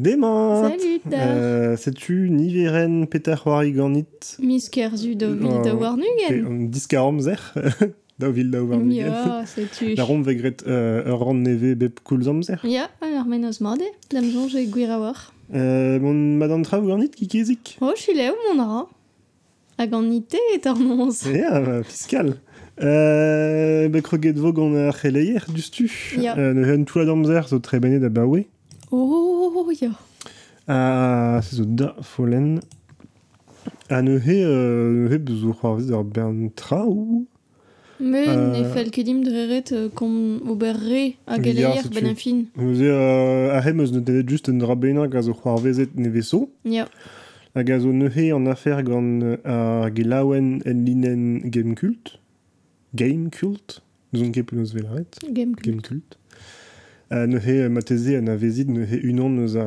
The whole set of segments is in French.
Da. euh, Sais-tu Niveren Peter Wariganit Miskerzu da Oh, vil da war nugen. Un discaramzer Da vil da war Ja, setu. La rom vegret euh, ran neve bep koulzamzer Ja, alors men oz made. Dam jonge gwir a war. euh, Mon madan tra warnit ki kezik Oh, chile ou mon ara. Hag an ite et ar nons. Ja, bah, fiscal euh, Be kroget vog an ar c'heleier dustu Ja. euh, Ne hen tout la damzer zo tre benet da bawe Oh, ya. Ha, se zo da folen. Ha neuhe, neuhe bezo c'hoarvez ar bern traou. Me euh... ne fel kedim dreret euh, kom ober re a galeier ben un fin. Neuze euh, a hem eus ne devet just un dra benañ gaz o c'hoarvezet ne veso. Ya. Ha gaz o neuhe an afer gant ar gelaouen en linen game cult. Game cult. Nous on ket plus nos velaret. Game cult. Game kult. Ma teze an a vezit neuze unan eus a,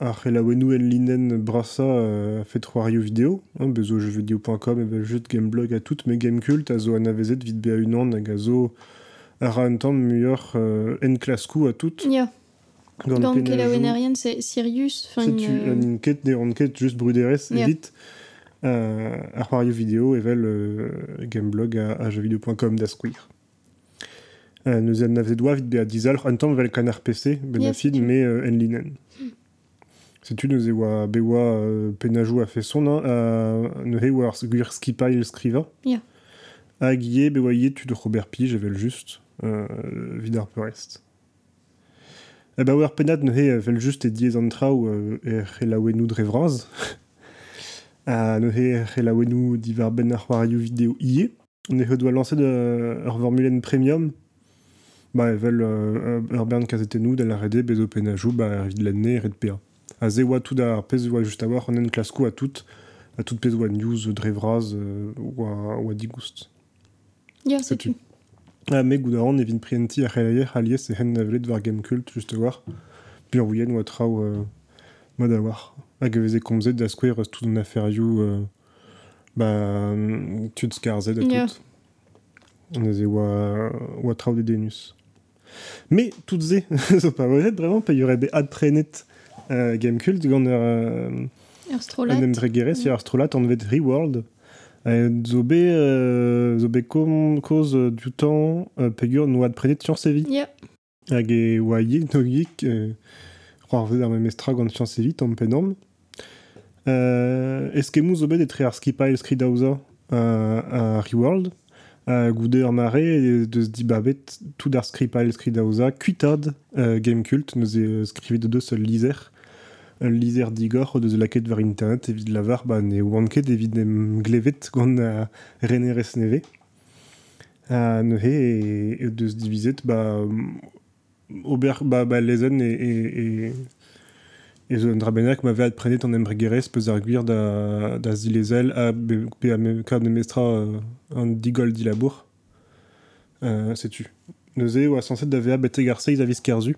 ar c'helaouenou en linen brasa uh, fet c'hoario vidéo hein, bezo jeuxvideo.com e vel just gameblog a tout me Gamekult a zo an a vezet vit be a unan hag a zo ar a un tamm muioc'h en klaskou a tout Ya. gant Gant pennadoù. ket la wenarien, c'est Sirius. Euh, an ket ne an ket just bruderez Ja. evit euh, ar c'hoario vidéo evel euh, gameblog a jeuxvideo.com da squeer. Euh, nous en avons a dizal un temps ben a setu. mais euh, en linen. Setu nous e oa bewa euh, penajou a fait son hein, euh, ne he war gwir skipail skriva. Ja. Hag ie bewa ie tu de Robert Pige evel just euh, vid ar peurest. E ba war penat ne he vel just e diez an traoù euh, e c'helaouenou dre vraz. a ne he c'helaouenou divar ben vidéo. Ne he doa lancer de premium. Ba evel euh, ur bern kazetenou da la rede bezo penajou ba ar vid l'année red PA. A ze oa tout da pez oa just a war an en klaskou a tout a tout pez oa news dre vraz euh, oa, oa digoust. Ya, Setu. setu. Ah, me gouda an evin prienti ar c'heleier alies e hen navelet war gamekult just a war. Pur ouien oa trao euh, mod a war. Hag eveze komzet da skouer eus tout an aferioù euh, ba tud skarzet a tout. On eze oa, oa trao de denus. Mais tout ze, zo pa volet vraiment pa y'aurait be ad prenet euh, gamekult gant ur Ur strolat. an emdregerez ar strolat an vet Reworld. Zo be, euh, zo be kom koz euh, du temps euh, pegur no ad prenet sciences evit. Ya. Hag e oa ye no yik euh, c'hoar vet ar memestra gant sciences evit an penorm. Euh, eskemou zo bet etre ar skipail skridaouza euh, a Reworld. A goude ur mare e deus di babet tout ar skripail skridaouza kuitad euh, gamekult neuze euh, skrivit de seul lizer. un lizer digor deus laket war internet evit lavar ba ne oanket evit em glevet gant a renerez neve. A ne he e, e deus divizet ba ober ba, ba lezen e, e, e, e zo un drabenak ma veat prenet an embregerez peus ar gwir da, da zilezel a be, be a me, mestra euh, an digol di labour. Euh, Setu. Neuze oa sanset da vea bete garseiz kerzu.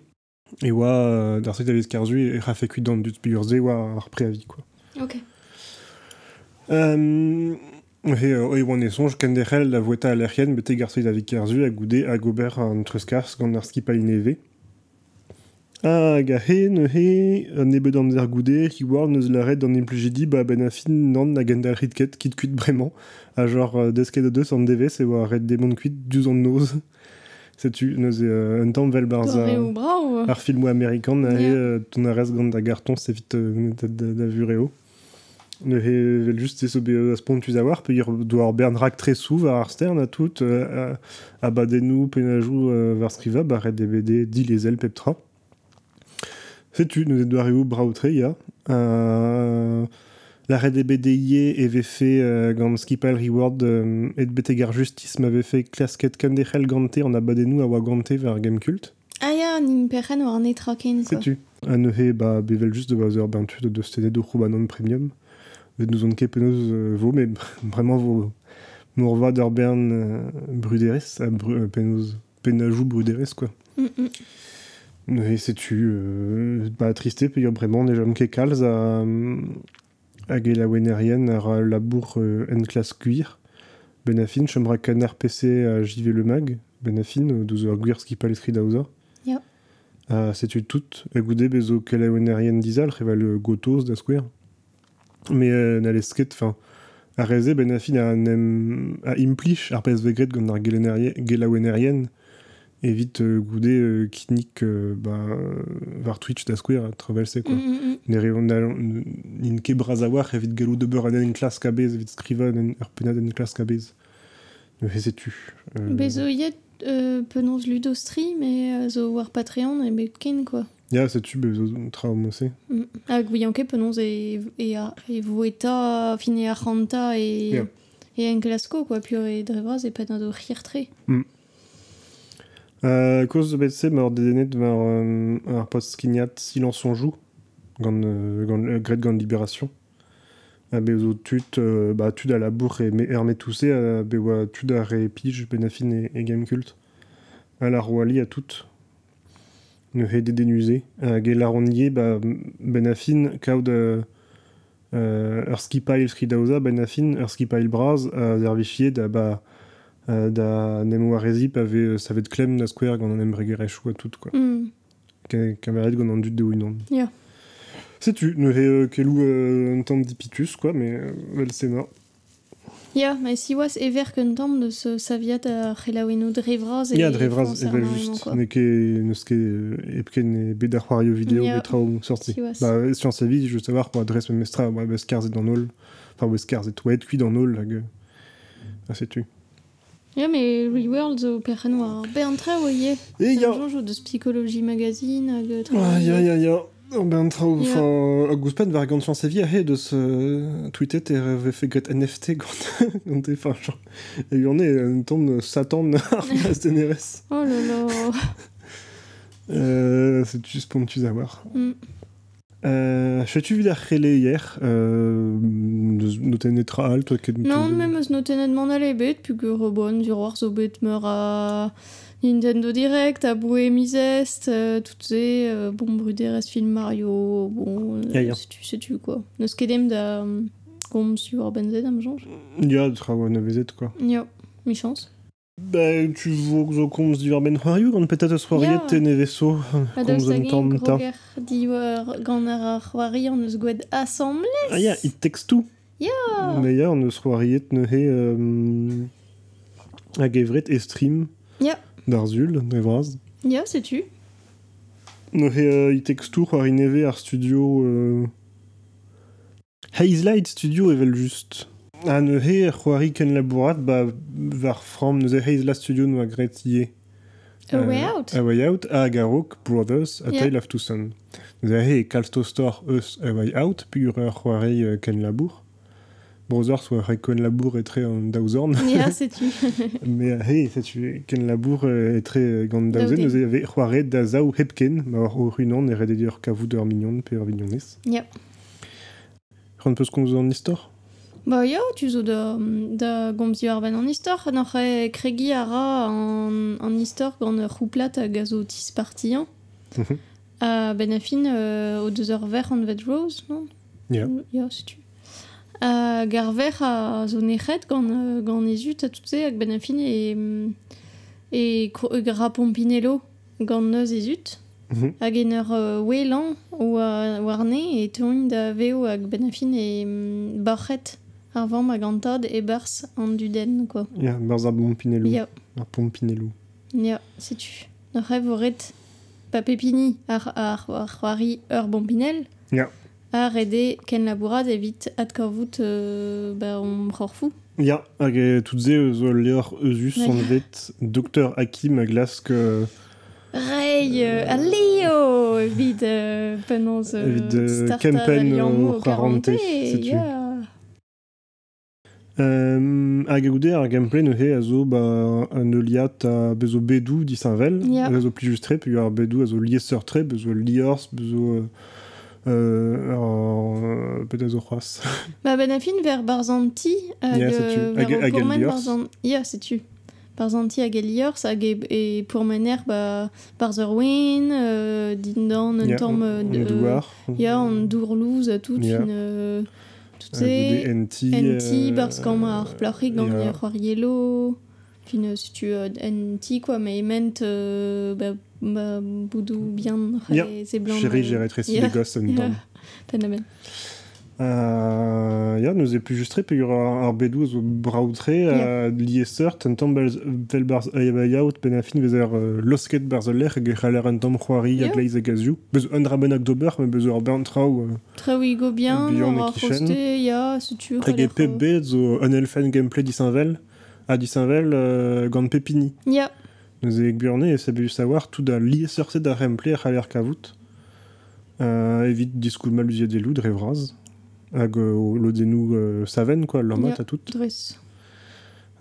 E oa euh, kerzu e rafe dut biurze oa ar preavi, quoi. Ok. Euh, he e oan e sonj voeta bete garseiz kerzu a goude a gober an treskars gant ar skipal neve. A he, ne he, an ebet an er goude, ki war neus la red an implujidi, ba ben a fin nan na gendal ritket, kit kuit bremañ, a genre euh, desket de deus an devez, e oa red demon kuit duz an noz. Setu, neus e, un tamm vel barz a... Doré ou bra ou... Ar film amerikan he euh, ton arrez gant da garton se vit euh, da, vureo. Ne he vel just se be a spontus a war, pe ir doar bern rak tre sou var ar stern a tout, a, a badenou penajou var skriva, ba red DVD di les el peptra. Setu, nous doar eo braoutre ya. Euh, la red DVD ie eve fait euh, gant skipal reward euh, et betegar justice m'avait fait klasket kandechel gante an a badenou a oa gante var gamecult. Ah ya, nim perren war an etraken, quoi. Sais-tu Un neuhe, bah, bevel juste de bazer bentu de deux de Roubanon Premium. Vet nous on ket penaos euh, vo, mais vraiment vo mourva d'ur bern euh, bruderez, a bru, euh, penaos, penajou bruderez, quoi. Mm, mm. Neuhe, sais-tu, euh, bah, tristé, pe vraiment, ne jom ket kalz a, hag e la wenerien ar a labour euh, en klas gwir. Ben a fin, chom ra kanar PC a JV le mag, ben a fin, euh, deus ur gwir skipal eskri daouza. Ja. Euh, C'est-tu toute Goudet, bezo kelawenarien dizal, reval gotos da square. Mais euh, na lesket, enfin, a reze ben a fin a, nem, a implich ar pez vegret gant ar evit euh, Goudet euh, euh, bah, euh, var Twitch da square a travelse, quoi. Mm, mm, mm. Ne re on a in ke brazawar evit galou de beur en klas kabez, evit skriva an ur penad en klas kabez. Ne hesetu. Euh, Bezo yet euh, penons ludostream et euh, zo war Patreon et betkin quoi. Ya, setu bezo traum ose. Mm. Hag vianke penons e, e, a- e voeta fine ar ranta e, Yeah. e en quoi, puis e drevraz e pen a do. Euh, cause de BC, mort dedenet var euh, ar post skignat Silence on joue, gant, euh, gant, euh, gant Libération. A tut, euh, bah, tud à la bourre et me ermet toussé, a bewa tud a re pige, benafin et, et. A la roali a tout. Ne he dédénusé. A ge la rondier, bah, benafin, kaout euh, euh, skipail skridaoza, benafin, ur skipail braz, a zervichier da, bah, da nem warezi pave euh, savet klem da square gant an embregerechou a tout quoi. Mm. Ka- Kameret gant an dud de ouinon. Ya. Sais-tu, ne he euh, kelou euh, un temps dipitus quoi, mais euh, vel sena. Ya, mais si was ever qu'un temps de ce saviat a relaweno drevraz et Ya drevraz evel armement, just, quoi. ne ke neus ket euh, epken e bet ar c'hoario vidéo Ya. bet traoù sorti. Si was. Bah, science a vid, je veux savoir, quoi, adresse me mestra, ouais, bes karzet dans ol, enfin, bes karzet ouet, kuit dans ol, hag, euh, ah, sais-tu. Ya, mais Reworld zo perren war ben tra oie. Et ya, Un jour de Psychologie Magazine hag euh, Ah, ya, ya, ya. Oh, ben, trao, Ya. enfin, a gouspan var gant chance vie a he de ce tweetet e reve fait gret NFT gant, gant e, enfin, genre, e est un tom Satan ar denerez. Oh là là. Euh, c'est juste pour tu savoir. Mm. Euh, J'ai-tu vu la relais hier euh, Noté netra alt, toi, ket- Non, même eus notenet man ale bet, pu ur robon, sur war zo bet meur a Nintendo Direct, a misest, euh, tout se, euh, bon, bruderez film Mario, bon, euh, Ya, ya. sais-tu, sais-tu, quoi? Neus kedem da um, gom sur benzet am jonge. Ya, tra wa nevezet, quoi. Ya, mi chance. Bah, tu vois zo komz du ben c'hoario, gant petat eus c'hoariet Ya. te Adaus komz tamm ta. gant ar an eus gwed assemblé. Ah ya, it two. Ya. Mais ya, on eus c'hoariet euh, e stream Ya. d'Arzul, nevraz. Ya, sais-tu. Ne euh, it takes two c'hoari neve ar studio... Euh... Hazelight Studio evel just. Ah, ne he c'hoari ken labourat, ba var from neuze Hazelight Studio no a gret. A Euh, Way Out. A Way Out, a Garok Brothers, A Yeah. Tale of Two Sons. Neuze he Calsto Store eus A Way Out, pu ur ur c'hoari euh, ken labour. Brothers oa re ken labour etre an daouzorn. Ya, sais-tu. Mais euh, hey, ça tu ken labour euh, etre euh, gant daouzen, neuze ave c'hoare da zaou hepken, ma war o runan e rede ur kavou d'ur mignon pe ur vignonez. Ya. Peus komz an istor Ba ya, tu zo da, da gomz eo ar an istor, e kregi a ra an, an istor gant ur c'houplat a gazo tis partian. Mhm. A ben a fin euh, o deus ur ver an vet rose, non? Ya. Ya, se tu. A gar ver a zo nec'het gant, gant ezut a tout hag ben a fin e, mm, e, e gra pompinello gant neus ezut. Hag en ur euh, welan o warne e da veo hag ben a fin e mm, barchet ar vamm hag an tad e bars an duden, quoi. Ya, barz ar pompinello. Ar pompinello. ya, setu. N'oc'h e voret pa pepini ar, ar, ar c'hoari ur bompinel. Ya. A rede ken labourad evit ad korvout euh, ba on c'horfou. Ya, hag e tout ze zo leur eusus an vet. Hakim a glask euh, Rei, euh, a Leo, evit euh, penons euh, Evit, euh, starter Kempen, euh. Euh, hag a goude ar gameplay ne he a zo ba an euliat a bezo bedou disanvel, Ya. a zo pli justre, pe ar bedou a zo lieseur tre, bezo liors, bezo euh, euh, ar- peut a zo c'hoaz. Ba ben a fin ver barzanti hag Ya, euh, setu. ver Hag- o hag pourmen Eliors. barzan... Ya, setu. Barzanti hag eliors hag e, e pourmener ba barzer win, euh, dindan tamm euh, an de- douar. Ya, an dourlouz tout, Ya. fin... Euh, tout A goude se... enti. Enti, euh, barz gant ar plaurik gant ya. ur c'hoar yelo. Fin, euh, si tu euh, enti, quoi, mais ement, euh, ba, bah, boudou bien c'est blanc Chérie, j'ai rétréci les gosses en Ja. temps. Ja, nous plus justre pe ur ar zo a liesert un tamm vel barz aiabaiout ben a fin uh, losket barz ul lec'h hag e c'haller un tamm c'hoari a Ja. gleiz a gazioù. Bez un dra bennak d'ober, me bez ur bern trao uh, go bien, ya, tu. hag pep bet zo un elfen gameplay disinvel a disinvel uh, gant pepini. Ya, Nous e savoir tout da liesert da remplay a c'haller kavout. Uh, evit diskoul maluziet de loud revraz. Hag uh, lo denou uh, saven, quoi, l'homme Ja. a tout. dress.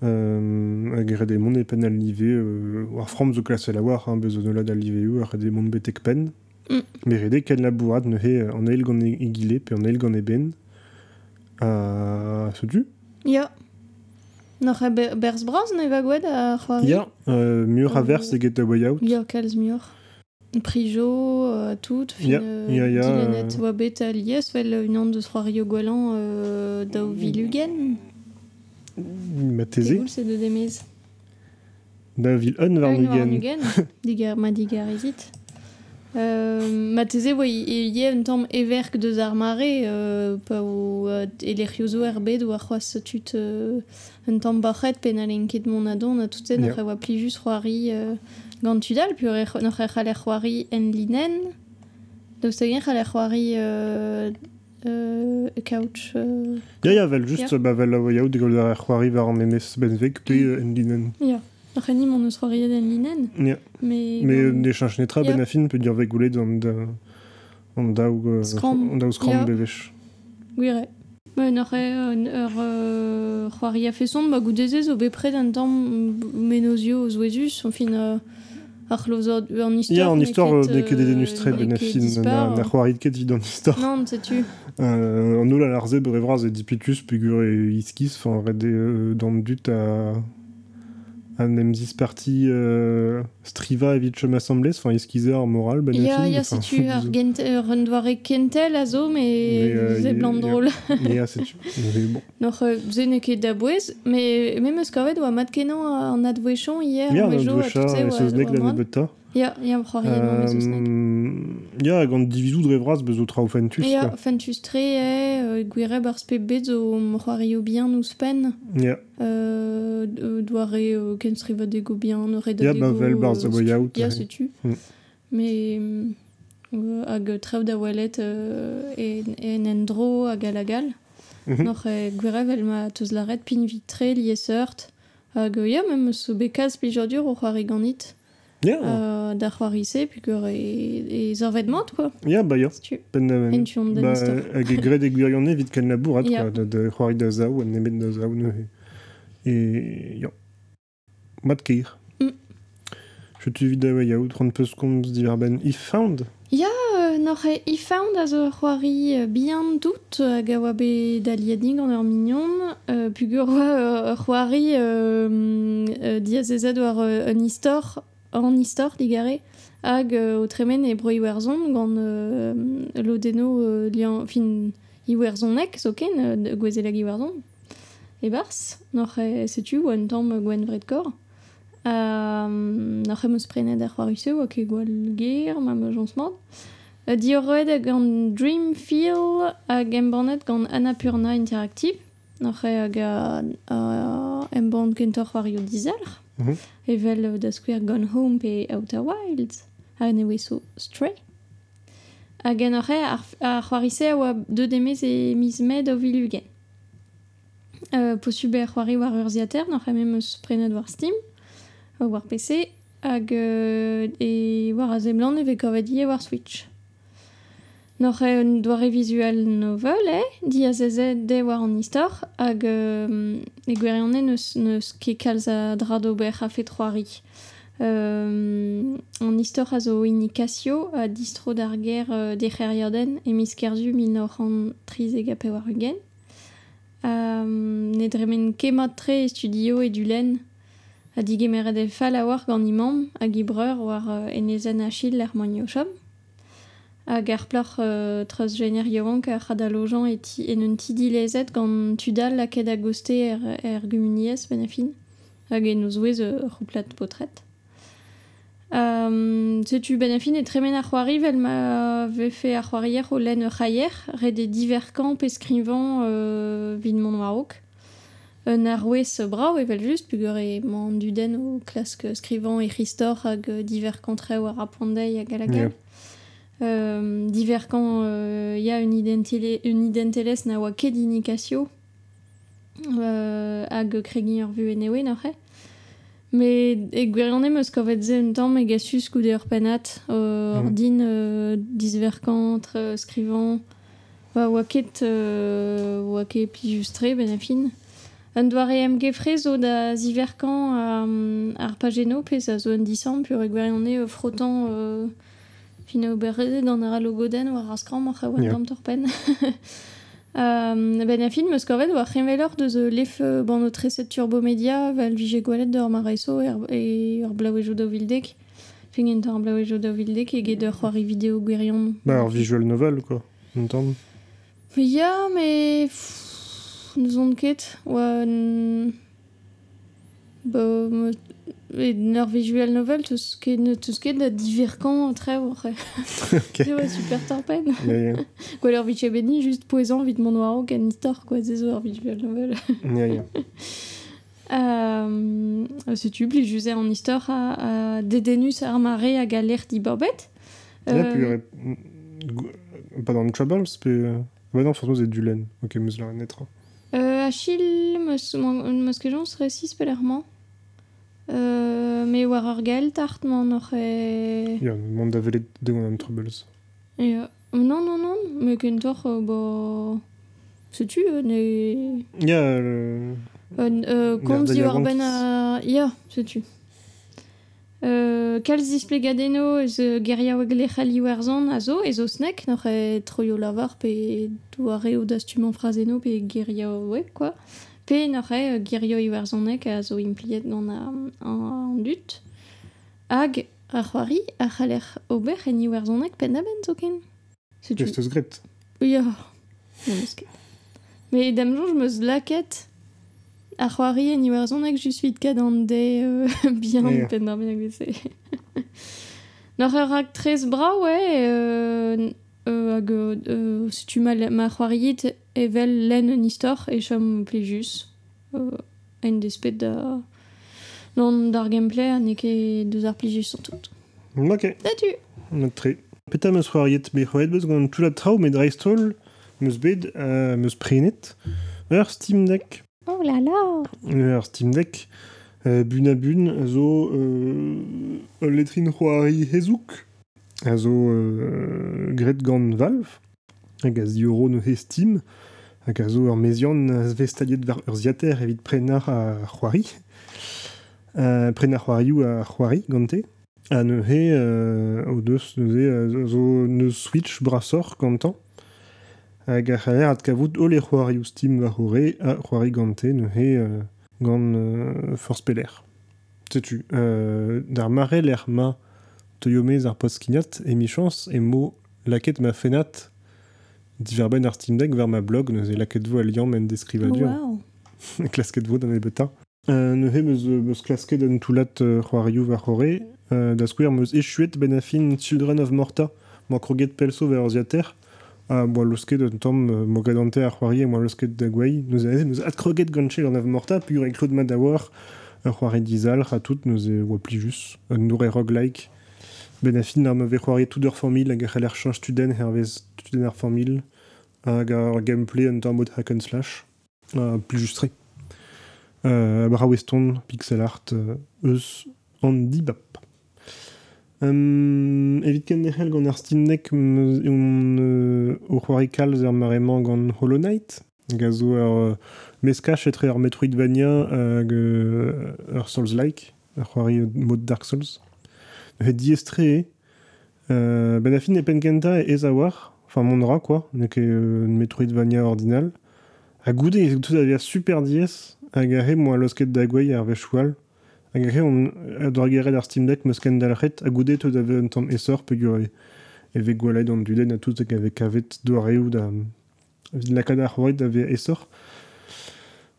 Euh, hag e red e mont e pen al live euh, war fram zo klasel a war hein, bezo neulad al live eo ar red e mont betek pen Mm. me red e ken labourat ne he euh, an eil gant e gile pe an eil gant e ben a se du? Ya. Noch braz ne va gwed a c'hoari ya euh, mur a Euh, vers e get a way out Ya, kalz miur. Prijo, euh, tout, fin, Ya, euh, ya, ya, dilenet euh. oa bet a lies, une an deus c'hoari o gwelan euh, daou vilugen. ma teze Tegoul, c'est de demez. da vil un war Ah, une war nugen nugen. Digar, ma digar ezit. Euh, ma teze, ouais, il y a un temps everk deus ar mare, euh, pa o euh, e lec'hiozo er bet oa c'hoaz tut euh, un temps bachet pen a lenket mon adon, a tout se, Ya. n'oc'h oa plijus c'hoari euh, gant tudal, puis n'oc'h e c'haller c'hoari en linen, deus te gen c'haller c'hoari euh, euh, couch. Euh, ya vel just ba vel a way out de gol ar c'hoari war an emes ben vek pe euh, en linen. Ya. N'oc'h e nim an eus c'hoari en linen, ya. mais... me gant- euh, de chanch netra Ya. ben a fin pe dir vek goulet an da euh, Scram. bevech n'oc'h e ur euh, c'hoari a feson, ma goudeze zo bepred un tamm menozio o zouezus, on fin euh, ar closot an histoire. Ya, an istor euh, ne ket euh, denustre ne ben a fin na, c'hoarit ket vid an istor. Non. Euh, an ol a larze brevraz e dipitus pegur e iskis, fan red e euh, d'an dut a an emzis parti euh, striva evit chom assemblez, fan iskizer moral ben a Ya, ya, enfin, sais-tu, ar gent, kentel a zo, Mais, y- drôle. Ya, setu. Mais bon. N'oc'h ze ne ket da bouez, mais même eus kavet oa mat kenan an advechon hier, wejo, a tout se, c'hoari emañ me zeuznek. Euh, Ya, gant divizou drevraz bezo trao fentus, quoi. fentus tre e, euh, gwire bar spe bet zo m'hoario bien nous pen. Ya, Euh, euh, doare euh, ken striva dego bien, ba vel bar out. Ouais. sais-tu. Mm. Mais euh, hag da welet euh, en endro hag. Mhm. Noc'h e vel ma teus la red pin vitre liesert. Hag euh, ya, même so bekaz plijodur o c'hoari ganit. Euh, puis gure e, e zorvet quoi. ya, ba ya. Ben da Ba, hag e gred e ken labourat, quoi, da, da c'hoari da zaou, an nemet da zaou, ne E, ya. Mat keir. Mm. Je tu vid da way out, ran peus komz diver ben found. Euh, Noc'h e i found a zo c'hoari euh, bien dout hag a oa bet da liadig an ur mignon. Euh, Pugur oa euh, c'hoari euh, euh, war euh, un istor, an istor digare hag euh, o tremen e broi werzon gant euh, lodeno euh, lian, fin iwerzonek zo ken euh, gwezelag iwerzon. E bars n'oc'h e setu oa un tamm gwen vred kor euh, n'oc'h e meus prenet ar c'hoaruse oa ket gwal ger ma me jons mord uh, Diorroed gant Dreamfield hag embannet gant Annapurna Interactive. Noc'h hag a em bont kentoc'h war yo dizelc'h. Evel da skwer Gone Home pe Outer Wilds. Hag ne weso Stray. Hag en oc'h ar, ar a oa deud demez e miz med o vil ugen. Euh, posube ar c'hoari war ur ziater, noc'h em eus prenet war Steam, war PC, hag euh, e war a zemlan e vez kovadi e war Switch. Noc'h e un doare visual novel, di a zeze de war an istor, hag euh, e neus, neus ket kalz a drad ober a fet c'hoari. Euh, an istor a zo inikasio a distro d'ar ger euh, de c'herrioden e miskerzu 1930 e war ugen. Um, ne dremen e studio e du len a digemeret e fall a war imam war enezen a chil er moigno chom. Hag ar ploc'h uh, treus gener yoank ar c'had a lojan e, ti, en un gant tudal la ket a goste er, er gumuniez ben a fin. Hag en wez uh, rouplat potret. Euh, tu benafin et tremen ar c'hoari vel fait ar c'hoarier au len chayer, re des divers camps escrivant euh, vid mon maroc. Un evel just, pugur e man duden o klask skrivant e ristor hag alagal. Yeah. Euh, il euh, y a une identité une identité na wa ket inikasio euh, hag kregi ar vu enewe n'oc'he. Mais e gwirionne meus kovet ze un tamm e gasus goude ur penat euh, mm. din euh, disverkant, euh, skrivant, wa oa ket, euh, oa ket plijustre ben a fin. Un doare em gefre zo da ziverkan euh, ar pageno pez a zo un disant pur e euh, frottant euh, fin o berreze dan ar logoden war ar skram ar c'haouan yeah. torpen. Euh, ben a film meus korvet war revelor deus lef ban o treset turbomedia val vije gwalet d'ur mareso er, e ur blaouejo da vildek fingent ar blaouejo da vildek e get ur c'hoari video gwirion Ba ur visual novel quoi entam Ya me nous on ket oa ba et leur visual novel tout ce qui est tout ce qui est de très vrai okay. ouais, super torpen yeah, yeah. quoi leur viche béni juste poison vite mon noir au canitor quoi c'est leur visual novel. Yeah, euh, si tu plis juste en histoire à, à Dédénus armaré à galère d'Ibobette euh... pas dans le Troubles mais ouais non forcément c'est du laine ok mais là naîtra euh, Achille Mosquejon serait si spéléralement Euh, me war ar tart man noch e... Ya, man da velet de an troubles. Ya, non, non, non, me ken toch, bo... Setu, ne... Ya, le... Euh, komz di war ben a... Ya, setu. Euh, kalz displegadeno ez geria wegle c'hali werzan a zo, ez o snek, n'oc'h e troio lavar pe doare o dastumant frazeno pe geria we, quoi. Euh, Pe n'oc'h girio iwerzonek a zo impliet gant an dut. Hag a c'hoari a c'haler ober en iwerzonek pen aben zo ken. Just eus gret. Ya. Non, eus ket. Me damjon, je meus laket a c'hoari en iwerzonek just vit ket an de euh, bien yeah. pen aben a gweze. N'oc'h ur trez bra, ouais, euh, euh, hag euh, setu ma, ma c'hoariet evel len un istor e chom plejus euh, en despet da non d'ar gameplay an eke deus ar plejus sur tout. Ok. Datu. Notre. Peta ma c'hoariet be c'hoet beus gant tout la trao met dreistol meus bed euh, meus prenet ur Steam Deck. Oh là là Ur Steam Deck euh, bun a bun zo euh, letrin c'hoari hezouk a zo uh, gret gant Valve hag a euro no he Steam, hag a zo ur mezion stadiet war ur ziater evit prenar a c'hoari. Uh, prenar a c'hoari gante. A ne he uh, o deus zo neus Switch brasor gantan. Hag a c'haler ad kavout o le c'hoarioù Steam war a c'hoari gante ne he uh, gant force peler. Setu, uh, d'ar mare l'er toyomez ar post kignat e mi chans e mo laket ma fenat diverben ar Steam Deck vers ma blog neus e laket vo aliant men deskrivadur. Wow. klasket vo dan e beta. Euh, ne he meus, meus klasket an toulat uh, c'hoarioù var c'hore, uh, da skouer meus echuet ben a fin Children of Morta, ma kroget pelso ver ziater, a moa losket un tamm uh, mo gadante ar c'hoari e moa losket da gwei, neus e neus at kroget ganchel an av Morta, pur e c'hoari dizal, ra tout neus e oa plijus, un nour e roguelike, ben ar me ve c'hoari tout ur formil, hag a c'haler chanj tuden hervez tuden ar formil, hag ar gameplay un tamm mod hack and slash, uh, plijustre. Uh, bra weston, pixel art, uh, eus an dibap. Um, evit ken derhel gant ar Steam Deck on uh, o c'hoari kalz ar maremañ gant Hollow Knight, gazo ar uh, meskach etre ar Metroidvania hag uh, ar Souls-like, ar c'hoari mod Dark Souls. Et diestre e, uh, ben a fin e penkenta e ez a war, enfin mon dra quoi, nek e uh, Metroidvania ordinal, a goude e tout a super dies, hag a he moa losket da gwei ar vechoual, hag a he on ador geret ar Steam Deck meus ken dalchet, a goude tout ave un tamm esor pe gure e ve gwalet an duden a tout hag ave kavet do ar eo da vid lakad ar c'hoaret ave esor.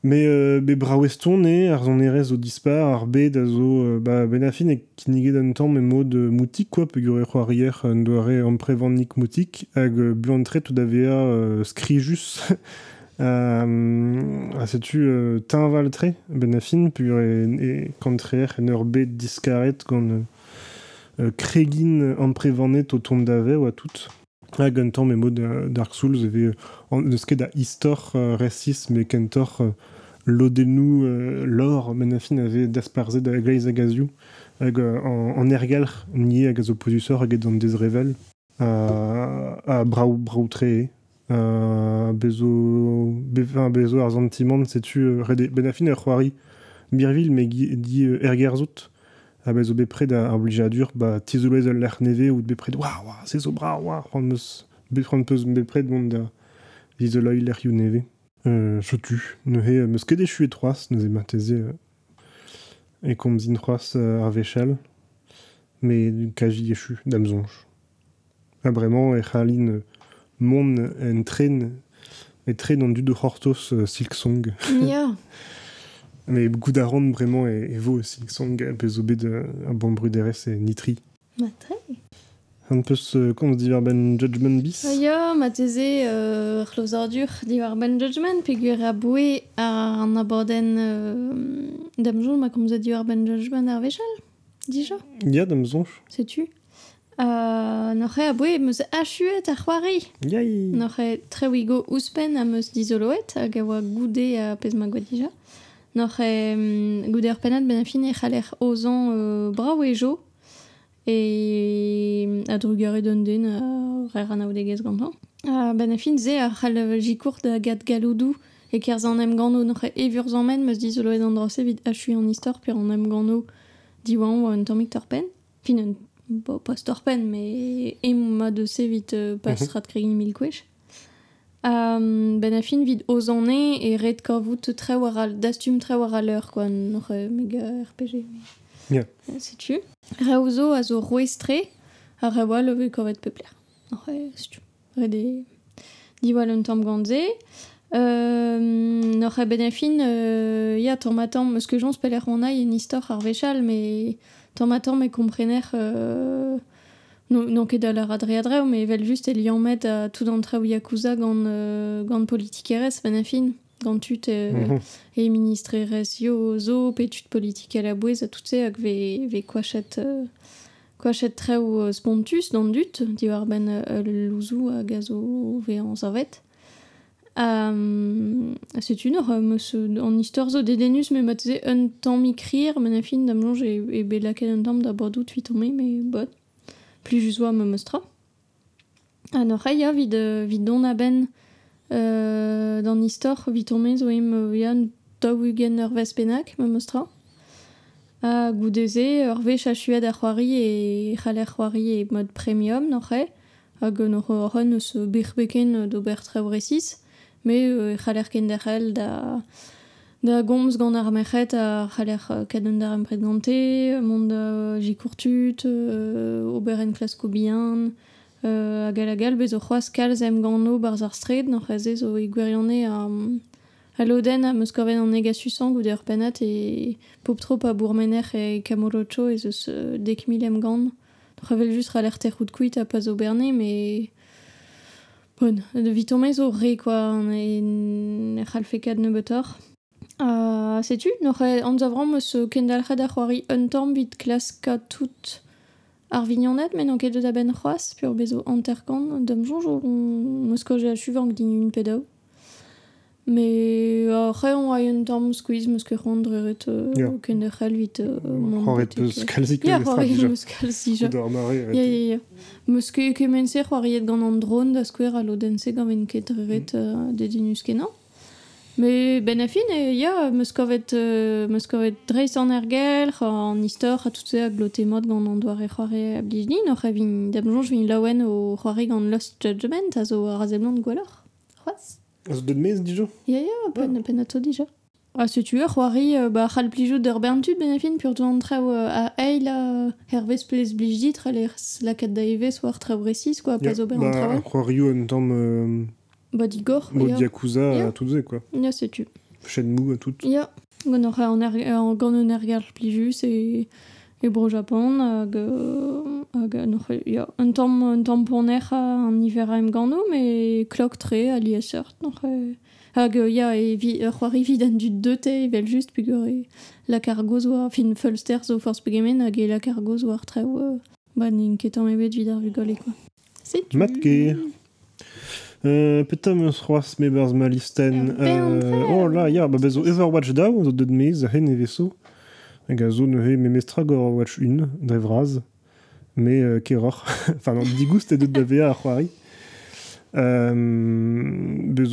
Mais euh, be braweston e, ar zon erez o dispar, ar bet a zo euh, ba, benafin e kinige d'an tamm e mod euh, moutik, quoi, pe gure c'hoarier un doare amprevannik moutik, hag euh, buantre tout davea euh, skrijus, euh, a setu euh, tin valtre, benafin, pe gure e kantreer en ur bet diskaret gant euh, euh, kregin amprevanet o tont dave oa tout. Hag un tamm e mod euh, Dark Souls, eve an eus ket da histor euh, resis, me kentor euh, lodenou euh, lor benafin ave dasparze da gleiz ergalc'h nie hag az opusor hag an dezrevel a, a brau brau tre a bezo be, enfin, bezo ar zantimant setu gi- di euh, ergerzout a bezo bepred a ar blijadur ba tizoulez al l'er neve ou bepred zo bra waouh c'hoant meus bepred peus bepred mont da isoloi l'er you neve euh, je tue. Ne he, euh, meus ket e troas, teze euh, e troas euh, ar vechal, me kaji e chu, damzonj. Ha bremañ e c'halin euh, mon en tren, e tren an du de c'hortos euh, Silksong. Ya, goudaran bremañ e, e vo Silksong a bezo bet euh, a bon bruderez e nitri. ma tre. Un peus, euh, komz diver ben Judgment bis? Ah ya, ma teze euh, chlozardur diwar ben judgment, a boe ar an aborden euh, damjoul ma komza diwar ben judgment ar vechal, dija, Ya, damzonj. setu. Uh, Noc'he a boe meus achuet ar c'hoari. Yai Noc'he tre wigo ouspen a meus dizoloet hag a oa goude a pez ma gwa dija. Noc'he um, goude ur penat ben a fin e c'haler ozan euh, brao e jo e a drugare d'un den a rer an aoudegez gantan. A ben a fin ze a c'hal jikour da gad galoudou e kerz an em gano noc'he evur zammen meus dizoloet an drose vid achui an istor per an em gano diwan oa un tammik torpen. Fin un Bo, pas torpen, me em ma de se vit euh, pas Mhm. rat kregin mil kwech. Um, ben a fin vid ozane e red kavout tre war al, dastum tre war al eur, quoi, nor euh, mega RPG. mais- Ya. Euh, Sais-tu Reozo a zo roestre, a rewa leve kovet peupler. Nor euh, sais-tu Red e... Diwal un tamm gantze. Euh, nor e ben a fin, euh, ya, tamm meus que jons peler an aï en istor ar vechal, mais tamm me komprener... Euh, non, non ket da la radre adreo, mais vel just el liamet a tout d'entre ou Yakuza gant, euh, gant politik erez, ben a fin, gant tut euh, Mhm. e ministre erez yo zo, pe tut politik a la bouez a tout se hag ve, ve kwachet, euh, kwachet tre ou euh, spontus dans dut, di war ben euh, louzou a gazo ve an. Um, c'est une heure, meus, an istor zo dedenus me matze un tamm mikrir, ben a fin dam longe e, e belaket un tamm da bordout vitome, mais bon plus just oa me mostra. An ur ya vid, euh, vid don a ben euh, d'an istor vid euh, ur vespenak me mostra. A goudeze ur vech a chuet ar c'hoari e c'haler c'hoari e mod premium nor e hag ur ren eus d'ober me euh, c'haler ken derrel da da gomz gant ar merc'het a c'haler euh, kaden dar empret gante, mont da jikourtut, euh, ober en klasko bihan, euh, hag a la gal bezo c'hoaz kalz em gant barz ar stred, gwirionne a, a loden a meus an negasusant goude ur penat e pop trop a bourmener e kamorocho e zeus euh, dek mil em gant. Nor c'havel just c'haler terrout kuit a pas o berne, mais... Bon, de vitome zo re, quoi, e c'halfekad nebetor. Uh, Setu, nor e an zavran meus euh, kendalc'hed ar c'hoari un tamm vid klaska tout ar vignonet, men an ket da ben c'hoaz, pur bezo anterkan, dam koje a chuvank din un pedao. Me a re an a un tamm squeeze meus ket c'hoant dreret Ya. kenderc'hel vit mont C'hoaret euh. kalzik Ya, le c'hoari dija. meus kalzija. D'ar mare, Ya, ya, ya. Meus ket kemense c'hoariet gant an dron da skwer a lodense gant ven ket dreret uh, de dinus kenan. Me ben a fin, e, ya, meus kovet, euh, meus kovet dreiz an ergel, an istor, a tout se a glotemot gant an doare c'hoare a a vin, dam jonj vin laouen o c'hoare gant Lost Judgment, a zo a razemlant gwalor. C'hoaz deud mez dijo Ya, ya, pen, pen a to dija. A se tu ur c'hoari, ba c'hal plijou d'ur berntud a fin, pur trao a eil a hervez plez er lakat da war trao resis, quoi, pas ober an Ba, traoal. c'hoario un tamm euh, Ba digor, mod ya. Yakuza Ya. a tout ze, quoi. Ya, se tu. Shenmue, tout. Ya, gant ur an an gant un ergal plijus e, e bro Japon hag, euh, hag an ya, un tamm, un tamm poner an niver a em gano, me klok tre a li a seurt, noc'h e... Hag, euh, ya, e vi, ur c'hoari vid an dud deute evel just pugur e la cargoz war, fin fulster zo force pegemen hag e la cargoz war treo, euh, ba n'in ket an ebet vid ar quoi. C'est tu. Mat Euh, petra meus c'hoaz me beurz ma listen. Ur bern Euh, oh la, ya, ba bezo Overwatch daou, zo deud mez, a. Hag a zo neuze me mestra gant Overwatch 1, dre vraz. Me euh, keror. enfin, non, digoust e da vea ar c'hoari. Euh, bet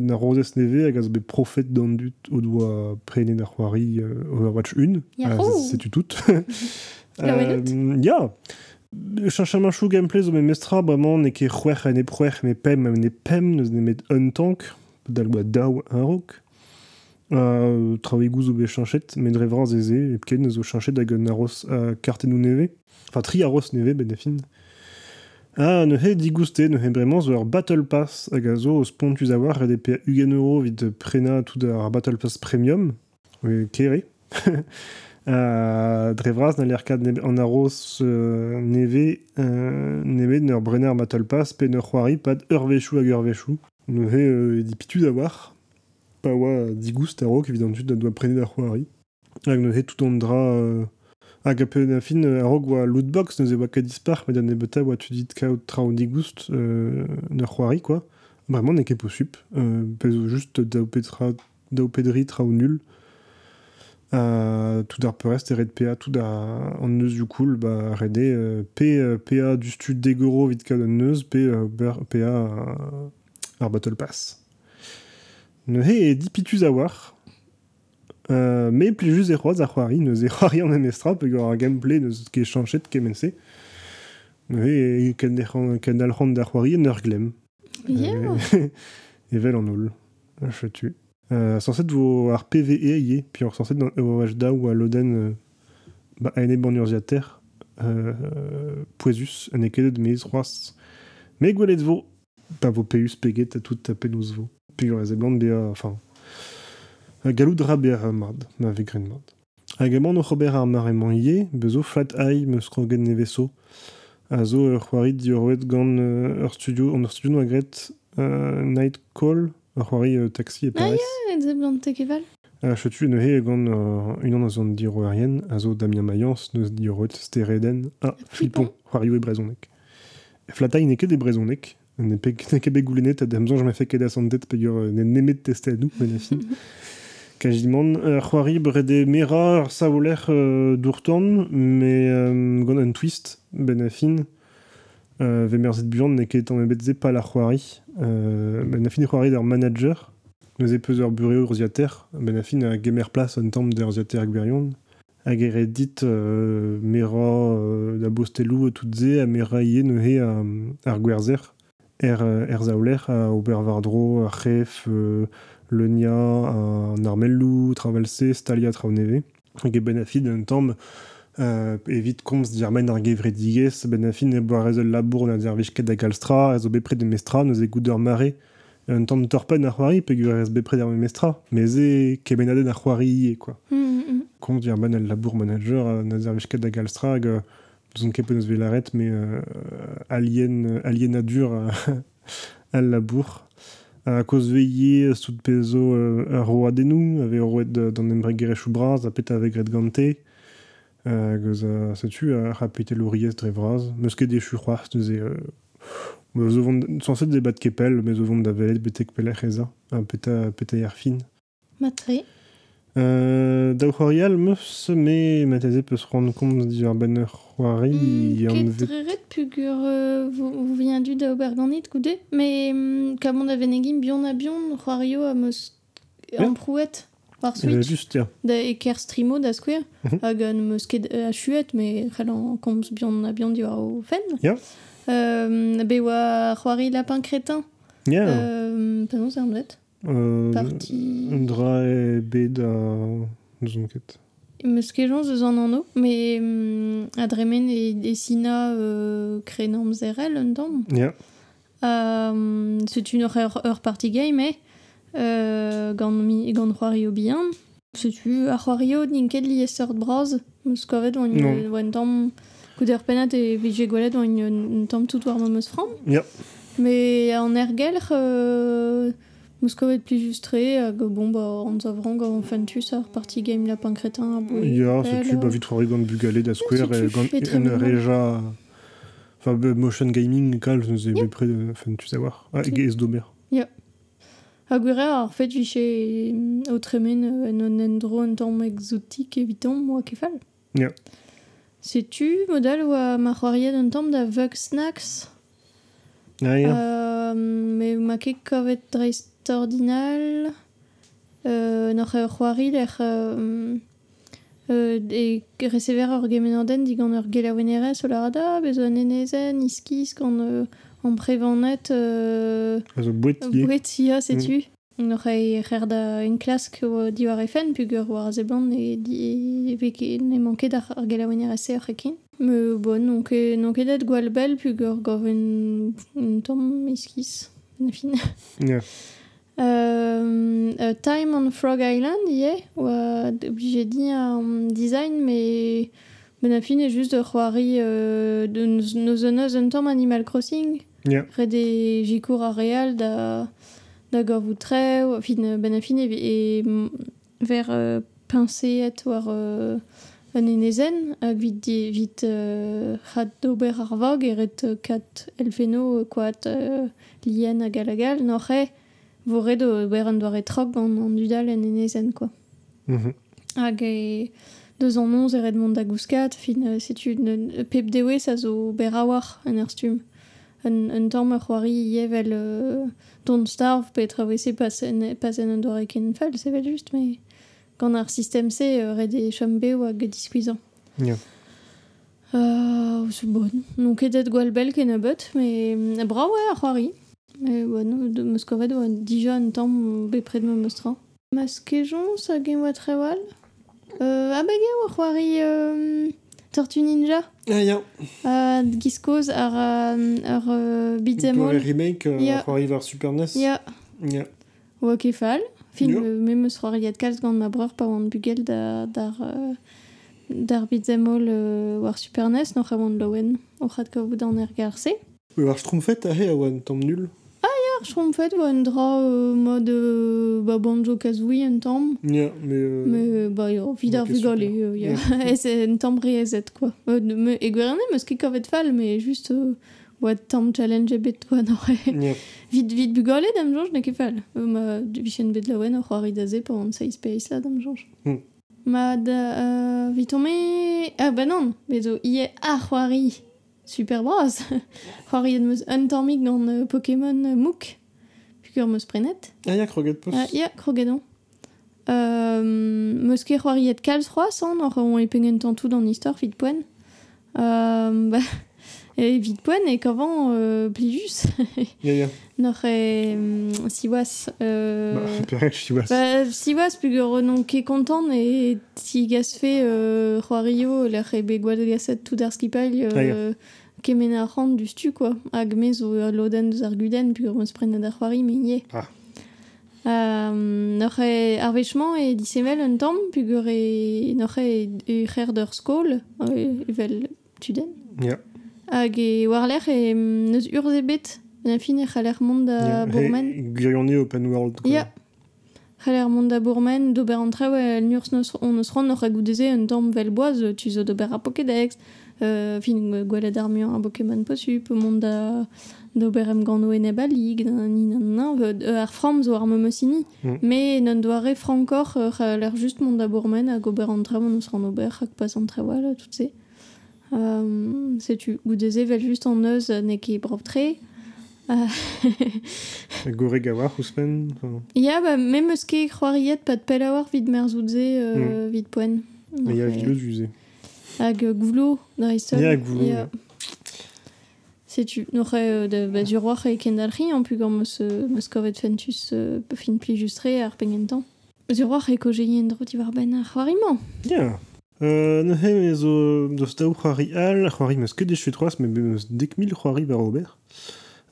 na rozes neve hag a zo bet profet d'an dut o doa c'hoari euh, Overwatch 1. Yahoo Euh, Setu tout. La Euh, Ya Chanchamachu gameplay zo me mestra bremañ ne ket c'hwec'h en e c'hwec'h me pem en pem neus ne met un tank dal daou un rok euh, traoegou zo chanchet me dre vraz eze e pken zo chanchet hag un arros a neve. Enfin tri arros neve ben Ah, ne he digousté, ne he bremañ zo Battle Pass hag a zo o spontus a war red e pe ugen euro vid prena tout ar Battle Pass Premium. E kere Euh, dre vraz na lerkad nebe an arros euh, neve euh, neve n'ur brenner Battle Pass pe pad ur vechou hag ur vechou ne he euh, e dipitu da war digoust a rok tout dra euh, a a lootbox neuze oa ket dispar met an ebeta oa tu dit kaout tra digoust euh, quoi vraiment ne ket po sup euh, pezo just da o petra da o pedri tra o nul Euh, tout d'ar perest e red PA tout d'ar an neus du cool ba rede euh, P, euh, PA du stud degoro vit kad an neus P, euh, PA euh, ar Battle Pass ne he e dipituz a war euh, me plijus e c'hoaz ar c'hoari neus e c'hoari an emestra pe gant ar gameplay neus ket chanchet kemense ne he e ken, e ken al c'hant d'ar c'hoari en ur glem Ya. Euh, Evel en ol. Je tue. Euh, censé vo ar PVE ie, puis ar censé dans Overwatch da ou à l'Oden euh, ba aene ban urziater euh, poezus an ekedet mez c'hoaz. Me gwelet vo, pa vo peus peget a tout a penaos vo. Pigur ez e blant bea, enfin, a galou dra bea ar mard, ma ve gren mard. Hag emañ no c'hober ar maremañ ie, bezo flat eye meus krogen ne veso, a zo ur c'hoari di ur oet gant euh, studio, ur studio no a gret euh, Night Call, ur c'hoari euh, taxi e Ah, Paris. Et ze blant tekeval. Uh, chetu ne he gant uh, unan a zon dir oerien, a zo Damien Mayence neus dir oet stereden. Ah, Flippon, c'hoario e brezonek. Flatai ne ket e brezonek, ne pe ne ket bet goulenet a demzon je me fe ket a sandet pe ur ne nemet teste a nou, ben a fin. Kajimon, uh, c'hoari brede mera ur saoler uh, dourtan, me um, gant un twist, ben a fin. Uh, ve merzet buan ne ket an ebet ze pal ar c'hoari. Uh, ben a fin e c'hoari d'ar manager, Neuze peus ur bureo urziater, ben a gemer plas an tamm d'ur urziater hag berion. Hag ere dit euh, mera euh, da bostelou tout ze, a mera ie neuze a, ar gwerzer. Er, euh, er zaoler a Obervardro, a Chef, euh, Leunia, a Narmellou, Travalse, Stalia Trauneve. Hag e ben a euh, evit komz diarmen ar gevredigez, ben a fin e boarez ul labour na dervechket da galstra, a zo bepred de mestra, neuze gout ur mare, un tamm torpen ar c'hoari, pe gur ez bepred ar mestra, me ze kebenaden ar c'hoari ie, quoi. Mm, mm. Komz diarmen ul labour manager, euh, na dervechket da galstra, hag euh, zon ket peus velaret, me euh, alien, alienadur a, al labour. A koz veillé stout pezo euh, ar roadenou, ave roet d'an braz, a pet avec red gante, euh, goz a setu a rapete louriez dre vraz, meus ket dechu c'hoaz neuze... Euh, zo vont kepel, mais zo vont da velet betek pelec'h eza, a peta, peta ar fin. Matre. Euh, da c'hoarial meus me mateze peus rendre compte di ar ben ur c'hoari Mm, an ket vet... ret pugur euh, vous, da oberganit mais mm, kamon a venegim bion a bion c'hoario a meus Ja. an prouet par Euh, switch da e ker streamo da square. Mhm. hag an meus ket a chuet mais c'hell an komz bion a war o fen Ja. euh, be oa c'hoari lapin crétin. Ja, euh, penaos an vet euh, parti. Un dra e bet a... Zon ket. Meus kejons eus an anno, mais mm, adremen e, e sina euh, krenam zerel un dam. Ja, Euh, c'est une ur, ur party game, eh euh, gant, mi, gant c'hoari o bihan. Setu, a c'hoari o n'in ket li estert braz, meus kovet oan Non. oan tamm gouder penat e vije gwelet oan un tamm tout war meus fram. Ya. Mais an ergelc'h, euh, meus kovet pli justre, hag bon, ba, an zavran gant fantus ar parti game lapin crétin a boe. Ya, setu, ba euh, vit c'hoari gant bugale da square e gant et en reja... Enfin, motion gaming kal, neus e près de... Enfin, tu sais voir. Ah, Si. ez d'ober. Gwere ar fet viche o tremen euh, en an endro un tamm exotik evitant moa kefal. Ya. Setu modal oa ma c'hoariet un tamm da Vug Snacks? Ah, ya. Euh, me ma ket kovet dreist ordinal. Euh, ur c'hoari l'er... Euh, euh, e resever ur gemenorden digant ur gelawenerez o larada, bezo an enezen, iskiz gant euh, an prevanet... Euh, A zo bouet ye. Bouet, ya, setu. Mm. N'oc'h e c'her da un klask o diwar e fen, pug ur war zeblant e, di, e, veke ne manket ar, ar gelaouenner ase ur ekin. Me bon, non ket et gwal bel pug ur gov un, un tom. Na fin. Ya. Euh, euh, Time on Frog Island, ie, oa obligé di an design, mais ben a fin e just ur c'hoari euh, de nos neus un tamm Animal Crossing. Ya. Red e jikour a real da, da gorvoù treo, fin, ben a fin e, e mm, ver euh, pinceet war euh, an enezen, hag vit, vit euh, c'hat d'ober ar vog e ret euh, kat elfeno koat euh, lien a gal a gal, noc'h e vo red o ber an doare an dudal en enezen, quoi. Mhm. Hag e deus an nonz e red mont da gouskat, fin, euh, setu ne, pep dewe sa zo ber a war an ur stum. Un, un tamm ur c'hoari ievel euh, Don't Starve pe travese pas en, pas en an doare ken fall, sevel just, mais gant ar system se euh, red e beo hag diskuizan. Ya. Euh, c'est bon. Non ket et gwal bel ken a bet, mais euh, bra ouais ar c'hoari. Mais bon, de meus kovet oa dija un tamm bepred me mostra. Mas kejon sa gen oa trewal euh, Ah ba gen oa c'hoari euh, Tortue Ninja Ah, ya. a giskoz ar, euh, ar euh, beat'em Pour les all. c'hoari war Super NES. Ya, Ya. oa kefal. Fin, Ya. euh, me meus c'hoariet kalz gant ma breur pa oan bugel da, dar, dar beat'em all euh, war Super NES, noc'h a oan laouen. Oc'hat kavout an er garse. War Schtroumpfet a he a oan tamm nul. Ar chom fet oa un dra euh, mod euh, ba banjo kazooie un tamm. Ya, mais... euh, Mais bah, yo, vid ar ok, vugale, super. euh. Et c'est un tamm brezet, quoi. Euh, de- me, e gwerne, meus ket kavet fall, mais juste... Euh, oa tamm challenge bet, quoi, n'ore. Ya. Vid, vid bugale, dam jonge, ne ket fall. Euh, ma vichen bet laouen, ur c'hoari da ze, pa an safe space, la, dam jonge. Hmm. Ma da... Euh, vitome... Ah, bah non, bezo, ie ar c'hoari super meus un tammig gant Pokémon euh, Mook. Pukur meus prenet. Ah, ya, kroget post. Ah, ya, krogedon. Euh, meus ket c'hoari ed kalz c'hoaz, an, on e pengen tantou dan istor poen. Euh, bah, e vid poen e kavan euh, plijus. Ya, ya. Noc'h e mm, siwas... Euh, Bah, perek, si oas. Ba, siwas pugur non ket e fe euh, c'hoario l'er e tout ar skipail euh, kemen ar c'hant du stu quoi hag me zo ur loden deus ar guden pugur meus prenet ar c'hoari me ie Ah. Um, noc'h e ar vechman e disevel un tamm pugur e noc'h e e c'her d'ur skol evel tuden Ya. Hag e war l'er e mm, neus urze bet na fin e c'haller mont da bourmen He, Gwirionne open world. Ya. C'haller mont da bourmen, d'ober an traoù el nurs on eus ran oc'h a goudeze un tamm vel boaz, tu zo d'ober a Pokédex, euh, fin gwelet ar muiañ a Pokémon posup, mont da d'ober em gant oen eb a lig, ni nan nan, euh, ar fram zo ar memeusini, Mm. me nan doare frankor euh, c'haller just mont da bourmen hag ober an traoù on eus ran ober hag pas an traoù ala, tout se. Euh, setu, goudeze vel just an eus ne ket brov tre, Gore gawar, ouspen. Ya, ba, même eus ket c'hoariet pat pel euh, vid poen. Mais ya vileuse usée. Hag goulo, da istol. Ya, goulo, ya. Setu, n'oc'h de, ba, du roi e kendalri, an pu gant meus, meus kovet fentus euh, fin pli justre ar pengentan. Du roi e kojeien dro di war ben ar c'hoariman. Ya. Euh, ne he me zo do staou c'hoari al, c'hoari meus ket dechu troas, me meus c'hoari ober.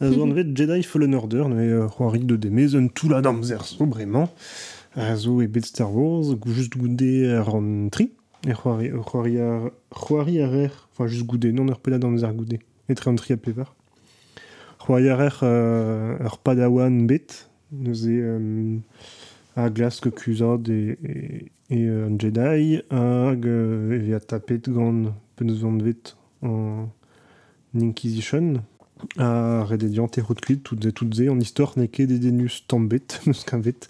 a zo an vet Jedi Fallen Order, ne euh, c'hoari de demez un tout la damzer zo bremañ. A zo e bet Star Wars, gou just goude ar an tri. E c'hoari, c'hoari ar, c'hoari ar er, enfin just goude, non ur peda damzer goude. E tre an tri a pevar. C'hoari ar er euh, ur padawan bet, neus e euh, a glas ke kuzad e, e, e euh, an Jedi, hag euh, e vea tapet gant peneus an vet an Inquisition, a red e rotklit tout ze tout ze an istor ne ket denus tambet, neus kavet,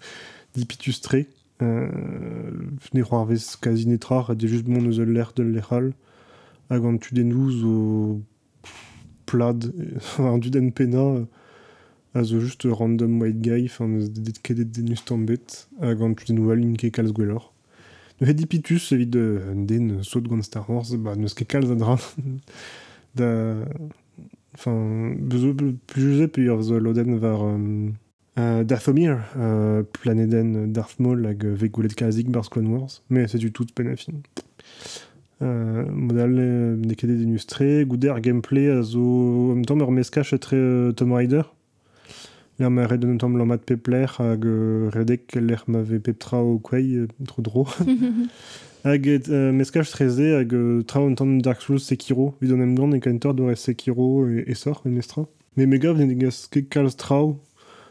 dipitus tre, euh, ne c'hoar vez kazi netrar, a de just bon eus ul l'air de l'eral, hag an o plad, an du den pena, euh, a zo just random white guy, enfin neus dedet ket denus tambet, hag an kalz. Ne ket dipitus evit den saut gant Star Wars, ba neus ket kalz a. Enfin, bezo plus je pe ur zo loden var um, uh, Dathomir, Darth Maul hag uh, vegoulet kazik barz Clone Wars, mais c'est du tout pen a fin. Uh, modal euh, gouder gameplay a zo am tamm ur meskach etre uh, Tomb Raider. L'er ma red an tamm lammat pepler hag uh, redek l'er ma ve peptra o kwei, euh, tro dro. Hag euh, meskach treze hag euh, tra an tamm Dark Souls Sekiro, vid an em gant e kantor dore Sekiro e, e sor, en mestra. Me me gav ne gas ket kalz trao,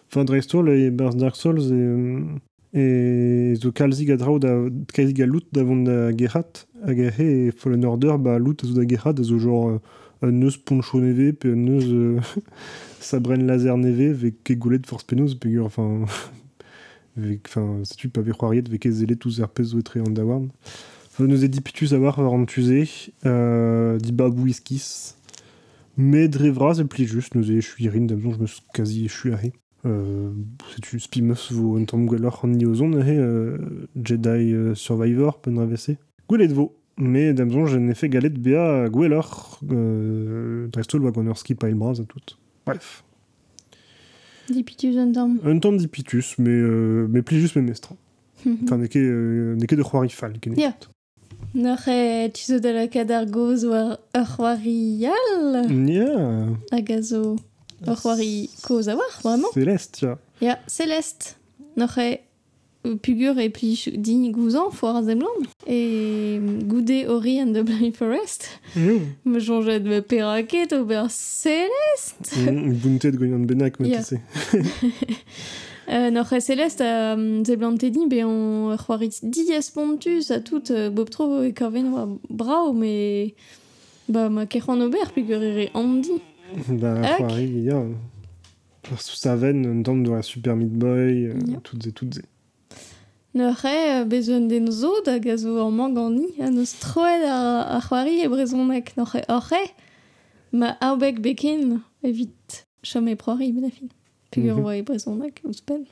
enfin dreistol e barz Dark Souls e, euh, e zo kalzig a drao da kalzig a loot davon da gerhat, hag a he e Fallen Order ba loot a zo da gerhat a zo genre euh, un neus poncho neve, pe un neus euh, sabren laser neve, vek ket goulet force penaos, pe gur, enfin... vek, enfin, setu pa ve c'hoariet vek ez ele tous ar pez zo etre an da warn. Enfin, neus e dipitus a war war an tuze, euh, di babou iskis, me dre vraz e pli just, neus e echu irin, damzon, je me suis quasi he. Euh, setu spimeus vo un tamm gwelloc'h an he, euh, Jedi euh, Survivor, pen ravese. Gwelet vo, me damzon, je n'ai fait galet bea gwelloc'h, euh, drestol wa gant ur ski pail braz a tout. Bref. Dipitus un tamm. Un tamm dipitus, mais, euh, mais pli just me mestra. Enfin, ne ket, euh, de fall, ken Ya. N'oc'h e tu zo da la kadar goz war ur c'hoari al Ya, hag a zo ur c'hoari koz a war, vraiment. Céleste, ya. Ya, Celeste. E euh, pugur e pli ch- din gouzan foar a zemlan. E goude ori an the Blind Forest. Mm. Me jonget me peraket ober Celeste. Mm, Buntet gwen an benak, ma Ya. tise. Euh, e a um, zeblant din be an ur c'hoari diez pontus a tout euh, bob tro e kaven war brao, me... Ba ma kec'han ober pugur ere Andy. Ba, Hak. c'hoari, ya. Ar sous sa veine, de la Super Meat Boy, euh, toutes et toutes et. N'oc'h e bezwen den zo da gazo an mang an ni a neus troet ar, ar c'hoari e brezonek. N'oc'h e oc'h e ma aobek beken evit chom e proari ben. Pugur Mhm. oa e brezonek ouz pen.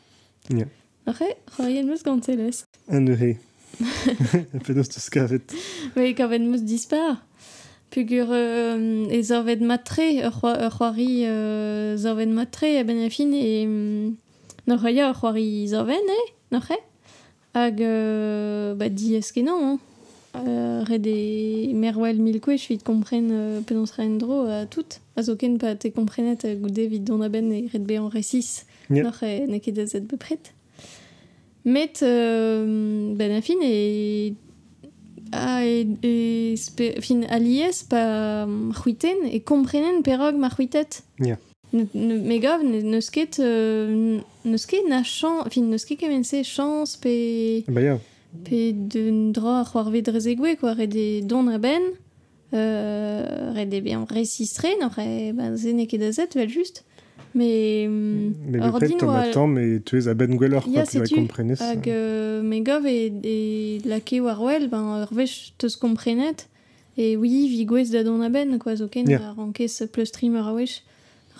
Ya. N'oc'h e c'hoari en meus gant skavet. Me kaven meus dispar. Euh, e zorvet matre, ur c'hoari euh, zorvet matre ben e... mm, ya ur c'hoari zorven Hag euh, ba di eskenan, hein. Euh, red e merwel milkwe vid kompren euh, penaos ren dro a tout. A zo ken pa te komprenet a goude vid don a ben e red be an resis. Ya. N'oc'h e ne ket da zet bepret. Met euh, ben a fin e a e, e spe, fin alies pa um, c'hwiten e komprenen perog ma c'hwitet. Ya. Me gav ne, neus ket euh, neus ket na chan, fin neus ket kemense chans pe Ba ya. pe d'un dra a c'hoarve drezegwe quoi red e don a ben euh, bean resistre no re ba zene ket da zet vel just mais mm, Mais le fait, t'en attends, mais tu es à Ben Gweller, quoi, tu vas comprendre ça. Hag euh, me gav e, e lake war wel, ben ur vech teus komprenet, e oui, vi gwez da don a ben, quoi, zo ken, yeah. rankez plus streamer a wech.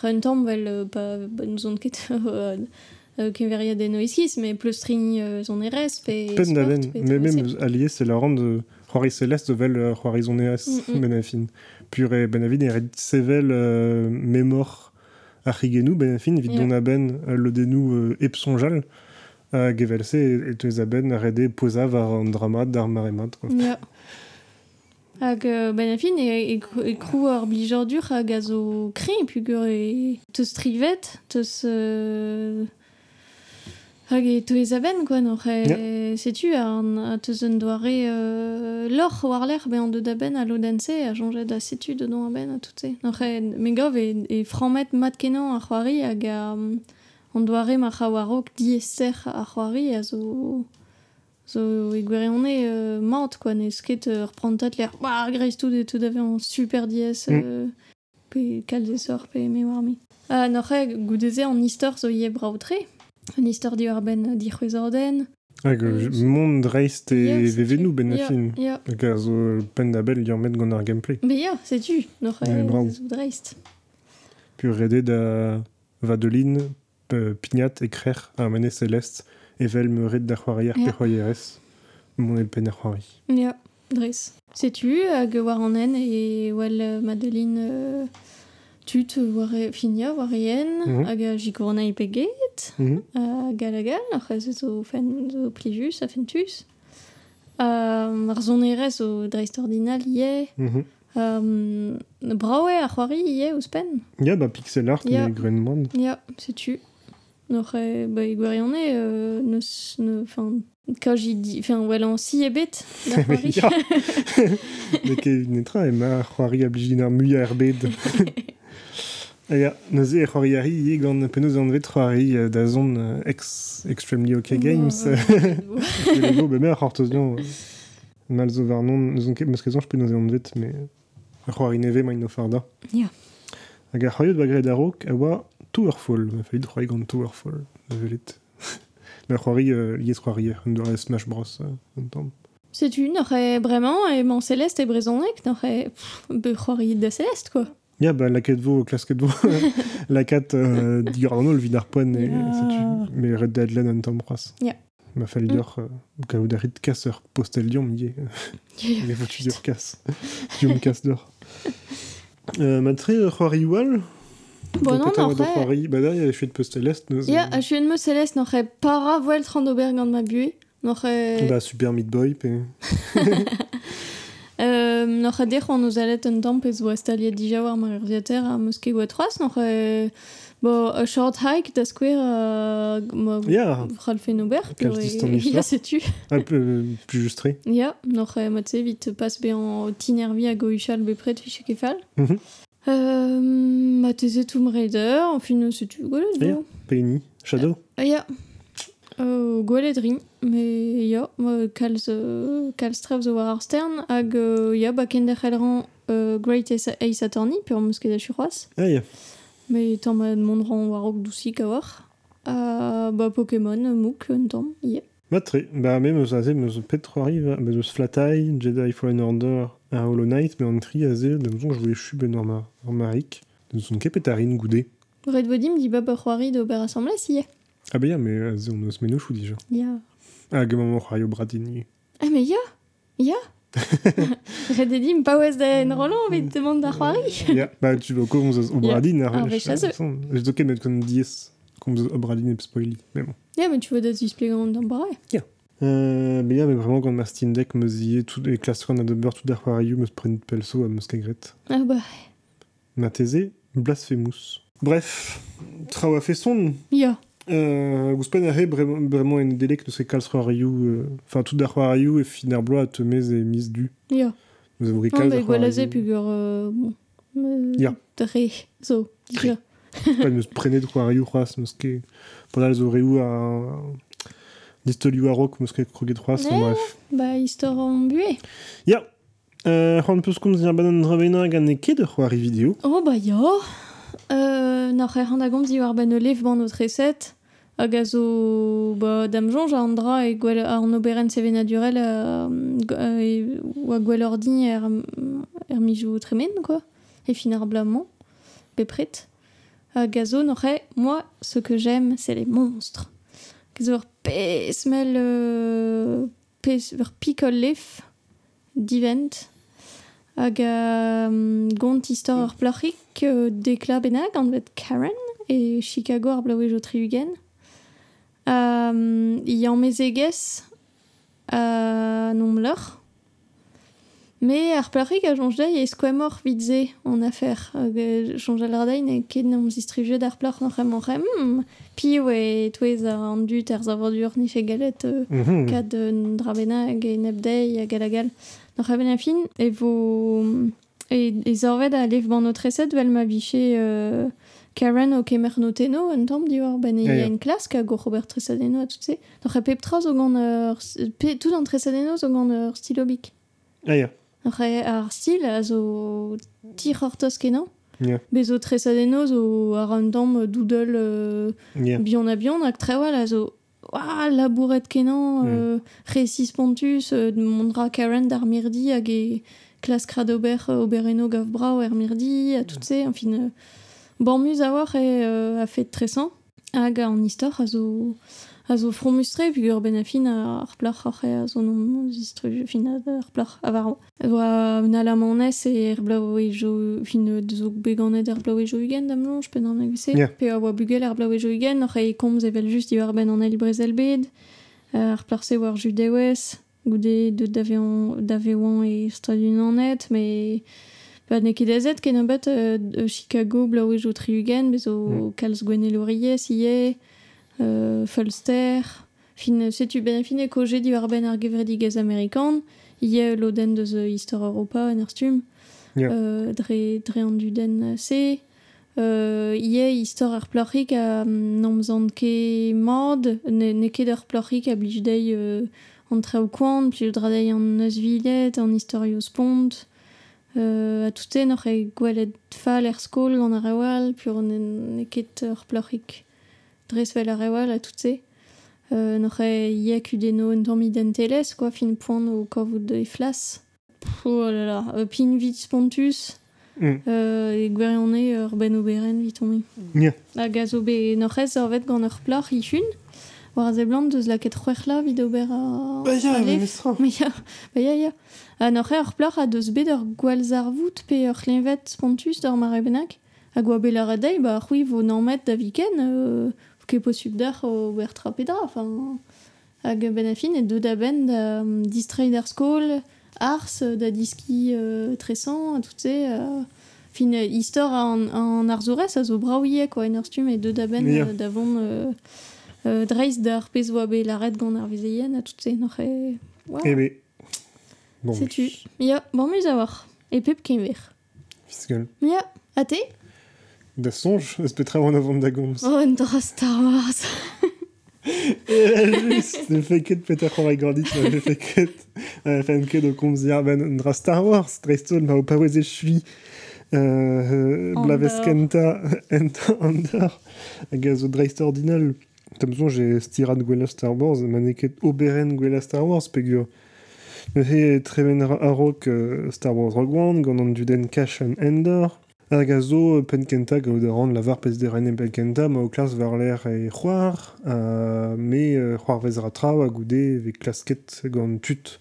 Ren tamm vel, pa, nous on ket, euh, euh, ken veria den oiskis, mais plus string euh, zon erez, pe Pen da ben. Mais même allié, c'est la rande Rory Céleste vel euh, Rory Zoneas Mm, mm. Benafin. Pure Benavin et Red Sevel euh, Mémor Arrigenou Benafin vid Yeah. don a ben euh, le denou epsonjal a gevelse et tu es a ben rede posa var an drama d'ar maremat quoi. Ya. Hag euh, ben afin e, e, e krou ar blijor dur hag a zo kri pugur e teus trivet, teus... Euh... Hag e to aben, quoi, n'or e... Yeah. Setu an, a teus un doare euh, lor war l'er be an deud aben a lodense a jonget a setu dedon aben a tout se. N'or e megov e, e framet mat kenan a c'hoari hag a... An doare ma c'hawarok dieser a c'hoari a zo... So, e gwirionne euh, mat, quoi, ne sket euh, reprendre l'air. Bah, greiz tout et tout avait en super dies, euh, pe kal de sor, pe me war mi. Ah, n'oc'he, goudeze an istor zo ie braoutre. An istor di ar ben di c'hwezorden. Hag mont e Ya, setu. vevenou ben a Ya. Hag a zo pen da bel gant ar gameplay. Me ya, setu, bravo. zo dreist. Puis redet da vadeline, pignat e krer ar mene celeste, evel me red da c'hoarier Ya. pe c'hoarierez. Mon el pen ar c'hoari. Ya, dreist. Setu, hag war an en e wel euh, Madeline euh, tut war e finia war ien, Mhm. hag a jikourna i peget. Mhm. Uh, galagal, n'oc'h zo zo fen zo plivus a fentus. Um, ar zonerez zo dreist ordinal ie. Mhm. Um, braue ar c'hoari ie ouz pen. Ya, ba pixel art, Ya. mais Greenmond. Ya, setu. N'oc'h e, ba e gwirionne, euh, neus, ne, fin, kaj i di, fin, wel an si e bet d'ar c'hoari. Nek e netra c'hoari a blijin ar muia er bed. Ya, neuze e c'hoariari ie gant penaos an vet c'hoari euh, da zon euh, ex Extremely OK Games. Oh, E lego, be me ar c'hortoznian. Mal zo var non, neus on ket meus kezan penaos an vet, me ar c'hoari neve ma ino farda. Ya. Hag c'hoariot a rok a oa Towerfall. Ma falit c'hoari gant Towerfall. Da velet. Me ar c'hoari euh, liet c'hoarier, un doa Smash Bros. euh, un tamm. Setu, n'oc'h e bremañ e man celeste e brezonek, n'oc'h e pff, be c'hoari da celeste, quoi. Ya, ba, laket vo, klasket vo. lakat euh, digar an ol vid ar poen, e, Ya. setu, me red da adlen an tamm bras. Ya. Ma fall d'or, euh, kaout da rit kas ur postel diom, ye. Me fotu ur kas. Diom kas d'or. Euh, ma tre ur c'hoari wal. Ya chuet postel est, neus. Ya, a chuet me celeste n'oc'h e para voel trandober gant ma bue. N'oc'h. Ba, Super Meat Boy, pe. Euh, n'oc'h a dec'h an eus alet un tamm pez vo estaliet dija war mar urviater a meus ket goet c'hoaz, n'oc'h e... Bo, a short hike da skwer a... Ma... Ya. Ya, setu. un peu euh, plus. Ya, n'oc'h e vit pas be an tinervi a gohuchal be pret fiche kefal. Mhm. Euh, ma teze Tomb Raider, en fin, setu gwelet Ya. bo. Penny, Shadow. Ah, ya. Euh, gwelet rin, me ya, ma kalz, euh, kalz trev zo war ar stern, hag euh, ya, ba ken dec'h ran euh, Great Ace, Attorney, pur meus ket a churoaz. Ah. Me tamm ma mont ran warok dousik a war. Uh, ba Pokémon, euh, mouk, un tamm, ye. Ma tre. Ba, me meus aze, meus pet c'hoari, va, meus Flatai, Jedi Fallen Order, a Hollow Knight, me an tri aze, da meus je voulais chu ben ar ma- ar marik. Da meus on ket petarin goude. Red vodim di ba ba c'hoari d'ober assemblée, si. Ah, ba ya, me aze, on eus meno chou dija. Ya. Ah, gem an c'hoari o bradini. Ah, me ya, ya. Red edim pa oez da en rolan, bet demande da c'hoari. Ya, ba, tu veux ko meus o Ya. bradin ar vechaz eo. Je doke met kon dies, kon meus o bradin ep spoili, mais bon. Ya, mais tu vois da gant d'an bare. Euh, mais ya, mais vraiment, quand ma Steam Deck meus ie, tout, e klastron a d'ober tout ar c'hoari meus pren pelso a meus kagret. Ah bah, Ma teze, Blasphemous. Bref, traoa fait son, ya. Euh, Gouspen a vraiment, en delek nous c'est kalz c'hoarioù, euh, enfin tout d'ar c'hoarioù e fin ar bloaz a temez e mis du. Ya. Nous avons Non, mais ar gwelaze c'hoarioù. pugur... Euh, bon, euh, Ya. Dre, zo, dija. Pas nous prenet c'hoarioù c'hoaz, nous ket... Pendant les oreoù a... Distolioù a rok, nous ket kroget c'hoaz, Eh. bref. Ba, histor an bue. Ya, euh, c'hoant peus koum zir banan drabeina gant e ket de c'hoari vidéo. Oh, ba, ya. Euh, na c'her an agom di war ben lev ban o treset. Hag a zo, ba, dam jonj a an dra e gwell an oberen seven naturel a, a, e, oa gwell ordi er, er mijou tremen, quoi. E fin ar blamant. Be pret. Hag a zo, moi, ce que j'aime, c'est les monstres. Gez ur pesmel euh, pes, ur pikol lef divent hag um, gont istor ur plachik euh, dekla benag an vet Karen e Chicago ar blaouez o triugen. Um, I an mezegez uh, nom lor Mais ar plarik a jonge dei e skouemor vidze en affaire. Hag jonge al radei ne ket nam zistrije d'ar plach noch emor hmm, pi oe touez a an dut er zavordur ni fe galet euh, Mhm. kad euh, drabenag e nebdei hag alagal. Noch a ben fin e vo... E, e zorvet a lev ban o treset vel ma biche euh, Karen o kemer no teno un tamm diwar ben e Ja, yeah, ja. une classe ka go Robert Tresadeno a tout se. Noch a pep tra zo gant ur... Pe, tout an Tresadeno zo gant ur stilobik. Ah a- ar stil a zo tir ortos kenan. Ja. Bezo Tresadeno zo ar an tamm doudel euh, Ya. bion a bion hag trewal a zo Ouah, labouret kenan, Mm. euh, Pontus, euh, mondra Karen d'ar mirdi hag e klas kradober euh, obereno gav brao er mirdi, a tout se, enfin, euh, bon mus a war e euh, a fet tresan, hag an istor a zo, a zo fromustre pig ur ben a fin ar plach ar c'he a zo nom zistru fin ar plach a varo. A na la manez e er blau e jo fin zo beganet ar blau e jo ugen dam je pen an agvise. Yeah. Pe a oa bugel ar blau e jo ugen ar c'he e komz evel just diwar ben an el brezel bed ar plach se war judewes, goude de daveon e stradun anet me... Ba ne ket azet ken un bet Chicago blau e jo triugen bezo mm. kalz gwenel oriez ie euh, Fulster, fin setu ben fin e koje diwar ben ar gevredigez amerikan, ie loden deus Histor Europa en ar stum, Ja. euh, dre, dre an duden se, euh, ie ar a namzant ke mod, ne, ne ket ar plochik a blij dei euh, an traoù koan, pli dra dei an neus vilet, an historios pont, euh, a tout noch e gwelet fall er skol gant ar pur ne, ne ket ar plochik dresvel ar ewal a tout se. Euh, noch ie kudeno un tamm identeles, quoi, fin poan o kavout e flas. Oh là là, euh, pin vit pontus, Mm. euh, e gwerionne ur ben oberen vit ommi. Ja. A gazo be noc'hez ur vet gant ur plach i fun, war a zeblant deus laket c'hwech la vid ober a... Ba ya, mestra. Ma ya, ba ya, ya. A noc'he ur plach a deus bet ur gwalz ar vout pe ur klenvet pontus d'ur mare benak. A gwa bet ar adei, ba c'hwi vo nanmet da viken, euh, ket posub d'ar o wer enfin... Hag ben a fin e deud a ben da um, d'ar skol, ars, euh, da diski euh, tresan, a tout se... Euh, fin euh, histor an, an arzourez a zo braouie, quoi, en ar stum e deud a ben Ja. euh. Euh, euh, dreiz d'ar pez oa bet laret gant ar vezeien, a tout se, noc'he... Wow. Eh be. Bon, Ja, bon a war. E pep ken ver. Fiscal. Ja, a te Da sonj, eus petra an avant da gomz. Oh, un dra Star Wars. Eh, just, ne fe ket petra c'hor e gordit, ne fe ket. Euh, Fen ket o komz ya ben un dra Star Wars, dreistol ma o pa weze chui. Euh, Andor. Blaveskenta enta Andor. Hag a zo dreist ordinal. Tam zo, j'ai stirat gwella Star Wars, ma ne ket oberen gwella Star Wars, pegur. He tremen a rok euh, Star Wars Rogue One, gant an duden Cash and Endor. Hag a zo penkenta gaout a ran lavar pez de rennen penkenta ma o klas var l'air e c'hoar, euh, me euh, c'hoar vez ra trao a goude ve klasket gant tut.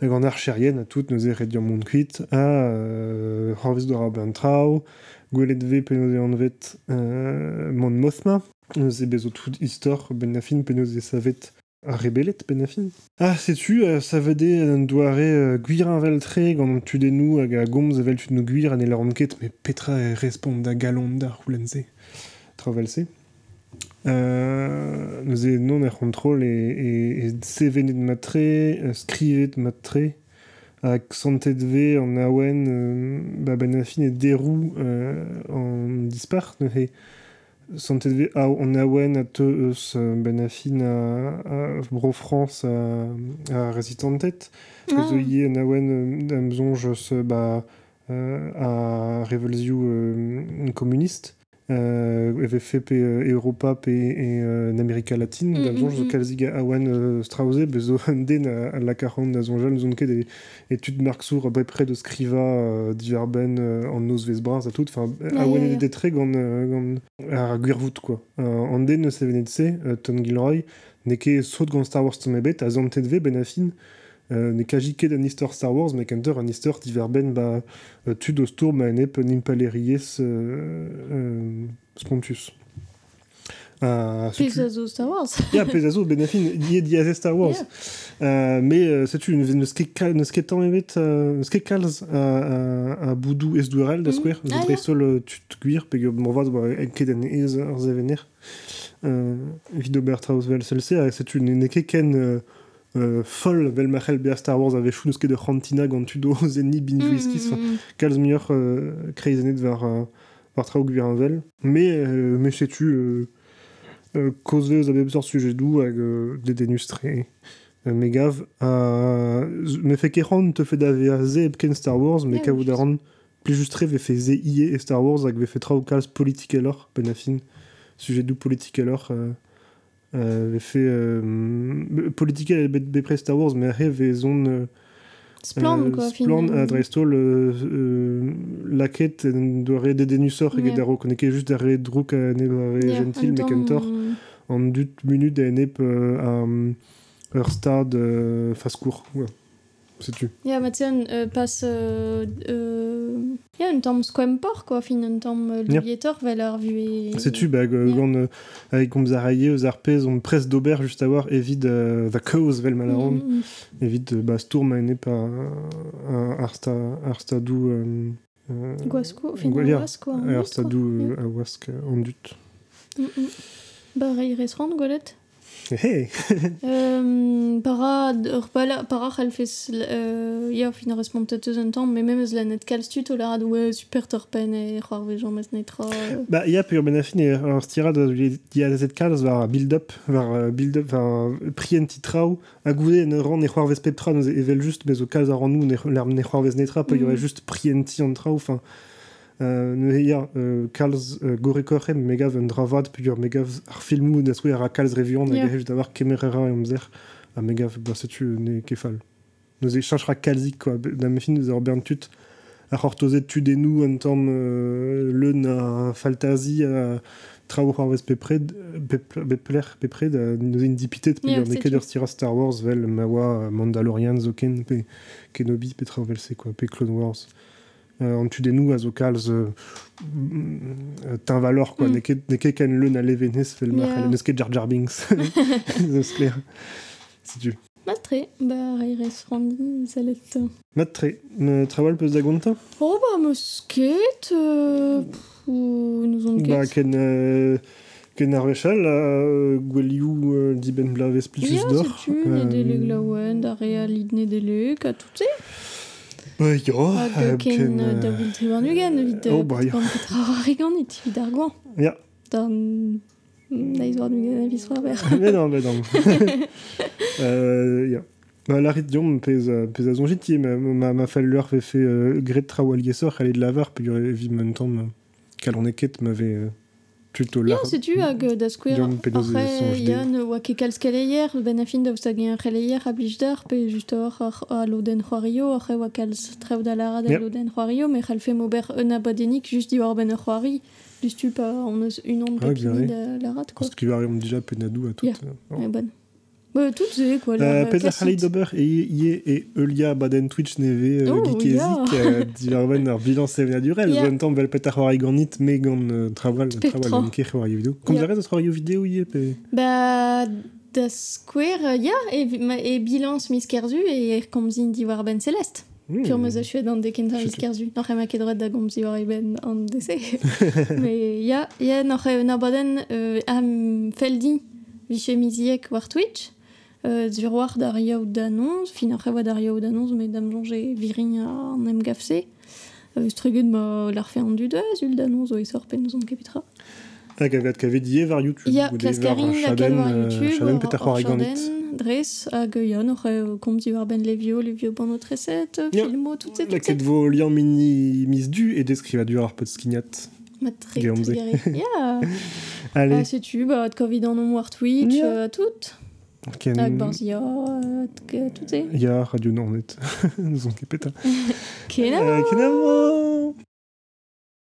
Gant ar cherien a tout neuze red mont kuit a euh, c'hoar vez d'or a ben trao, gwelet ve penoze an vet euh, mont mothma, neuze bezo tout istor ben a fin penoze savet rebelet ben a fin. Ah, setu, euh, ça vede an doare euh, gwir an vel tre gant an tudennou hag a gomz evel tud no gwir an e leur ket, me petra e respond da galon da roulense. Travel se. Euh, neuze non er control e, e, e sevenet matre, euh, skrivet matre, hag santet ve an awen euh, ba ben a fin e derou euh, an dispar, ne he santet ve a, an awen a te eus euh, ben a fin a, a bro France a, a resistantet, Ah. Eus eo an awen euh, am zonj eus euh, ba, euh, a revelzioù euh, communist, euh, fe pe euh, Europa pe e euh, en Amerika Latine, Mm, da zonj zo kalzig a euh, strauze, an den a, a la karan da zonjal, zon ket e, e tud mark sour a brepre de skriva euh, diver ben euh, an noz vez braz a tout, enfin, Ja, awen ja, e ja. detre gant, gant ar gwirvout, quoi. An den eus evenet se, Ton Gilroy, ne ket saut gant Star Wars tomebet, a zantet ve ben a fin, Euh, ne kaji ket an istor Star Wars, me kenter an istor diver ben ba euh, tud o stour ma enep un impaleriez euh, euh, spontus. à Pesazo Star Wars. Ja, Pesazo, benefin, die die Star Wars. Euh, mais euh, c'est une ne sket ne sket en evet euh, ne sket kalz a a boudou es dural da Mhm. square Ah, ja. sol euh, tu te guir pe mo vad ba en keden ez ar zevenir. Euh Vido Bertraus vel celle-ci c'est une ne ken euh, euh, folle vel machel be Star Wars avec chou de Rantina gant tudo zenni bin Mm, whisky mm, mm. kalz mieux euh, crazy vers euh, par traug vel mais euh, mais sais-tu euh, cause aux avez besoin sujet d'où avec des dénustrés mégav euh, me fait qu'Eron te fait Z ken Star Wars mais Ah qu'à vous plus juste rêve fait Z IE et Star Wars avec fait trau cals politique alors benafin sujet d'où politique alors euh, fait euh, politique est près Star Wars mais et zone euh, Splend, quoi, euh, euh, la quête de denusor Ouais. et daro connecté juste derrière druk Ja, gentil en mais kentor. en dut minutes et nep euh, à ur stad euh, face court ouais. c'est tu Ja, met sen euh, pas euh, euh, ja, un tamm squempor, quoi, fin un tamm euh, Ja. lietor vel ar vu e... c'est tu bah gant euh, avec comme zaraillé aux arpès on presse d'auberge juste à voir évide euh, the cause vel malaron Mm, mm. évide euh, bah stourm a nep à arsta arstadou euh, euh, Gwasko, fin ut, arstadou quoi. euh, à wask euh, en dut Mm. Ba rei restaurant, gwalet hey Euh, para pala para c'hall fez euh, ya fin responteteus un tamm mais même la net kalstut o la ouais super torpen e c'hoar vejan mes netra euh, Bah, ja, per benafin e ar stirad di a zet kalz var build-up, var euh, build-up, var prien titrao, a goude en ran e c'hoar vez peptra, nous evel just, mais o kalz a ran nou, l'ar ne c'hoar vez netra, pe Mhm. mm. juste prien ti an trao, enfin, euh, ya, euh, kalz euh, gore korem, megav un dravad, pe ur megav ar filmou, da ar a kalz revion, yeah. a d'avoir kemerera e amzer, a megav, bah, setu ne kefal. Nous e chachra kalzik, quoi, da me fin, nous ur bern tut, ar hortozet tu des nous en temps euh, le na faltazi a trao har vez pepred bepler pepred a nous in dipitet yeah, ne tu. stira Star Wars vel mawa Mandalorian zoken pe Kenobi pe trao vel se quoi pe Clone Wars en tu des nous a zo kalz euh, euh, tin valor quoi. Mm. ne ket ne ket ken le na levenes fel mar Ja. ne ket Jar Jar Binks. C'est clair si tu Matre, ba rei restaurant salet Matre, me traval peus da gonta oh ba euh, pff, ou nous on Ba ket ken euh, ken ar vechal a gweliou euh, di ben blaves pli ya d'or. setu ne deleg laouen da rea lid ne deleg a tout se Ba yo, hag euh, ken euh, da vil te war nugen vid Oh, ba, ja. et gwan Ja, da da iz war nugen war mais non, mais non. euh, ja. Ba la rit diom pez a ma, ma, ma fall leur fait fait euh, gret trao de lavar, puis euh, vi mentam, kalon eket m'avait euh, Ya, l'art. setu hag da sonj Yann, oa ket kalz ben a fin da oustag un keleier a blij d'ar, pe just or ar a loden c'hoario, après oa kalz trev da lara da Yep. loden c'hoario, mais c'hall fe mober un abadenik just di war ben a c'hoari, just tu pa on eus un an Ah, gare. da larat, quoi. Parce qu'il va déjà penadou à tout. Euh. Bah, quoi, Euh, classique. Harley Dober et et Eulia Baden Twitch Neve euh, Oh, euh, Diverben ar bilan sevena durel Ja. Zon tamm vel petar c'hoari ganit me gant traval Spectra. traval enke c'hoari vidéo Kom Ja. zarez a c'hoari vidéo ie pe Bah, da square, euh, ya, et, ma- et kerzu, di war ben celeste. Hmm. Pur meus a chuet an dekenta Je mis sais. kerzu. Noch ema ket red da gomz i war ben an dese. Mais ya, ya noch e un abaden euh, am feldi viche miziek war Twitch. Euh, zur war da riaout d'annonce, fin ar rewa da riaout d'annonce, mais dam jonge virin an em gafse. Struget ma l'ar fe an du deus, ul d'annonce o e sor pen zon kepitra. Hag avet kavet ie var YouTube Ya, ou des klaskarin var la Chaden, kal war euh, YouTube, Chaden or- petar or c'hoari ganit Chaden, dres, hag ya, e komz i war ben levio, levio ban o treset, Ya. filmo, tout se, tout se. ket vo liant mini mis du et descriva du ar pot skignat Ma garé. Ya. Allez, Ah, sais-tu, bah, de Covid en nom war Twitch, Ya. euh, tout est. Ya Radio Nornet. Zon ket peta Kenavo Kenavo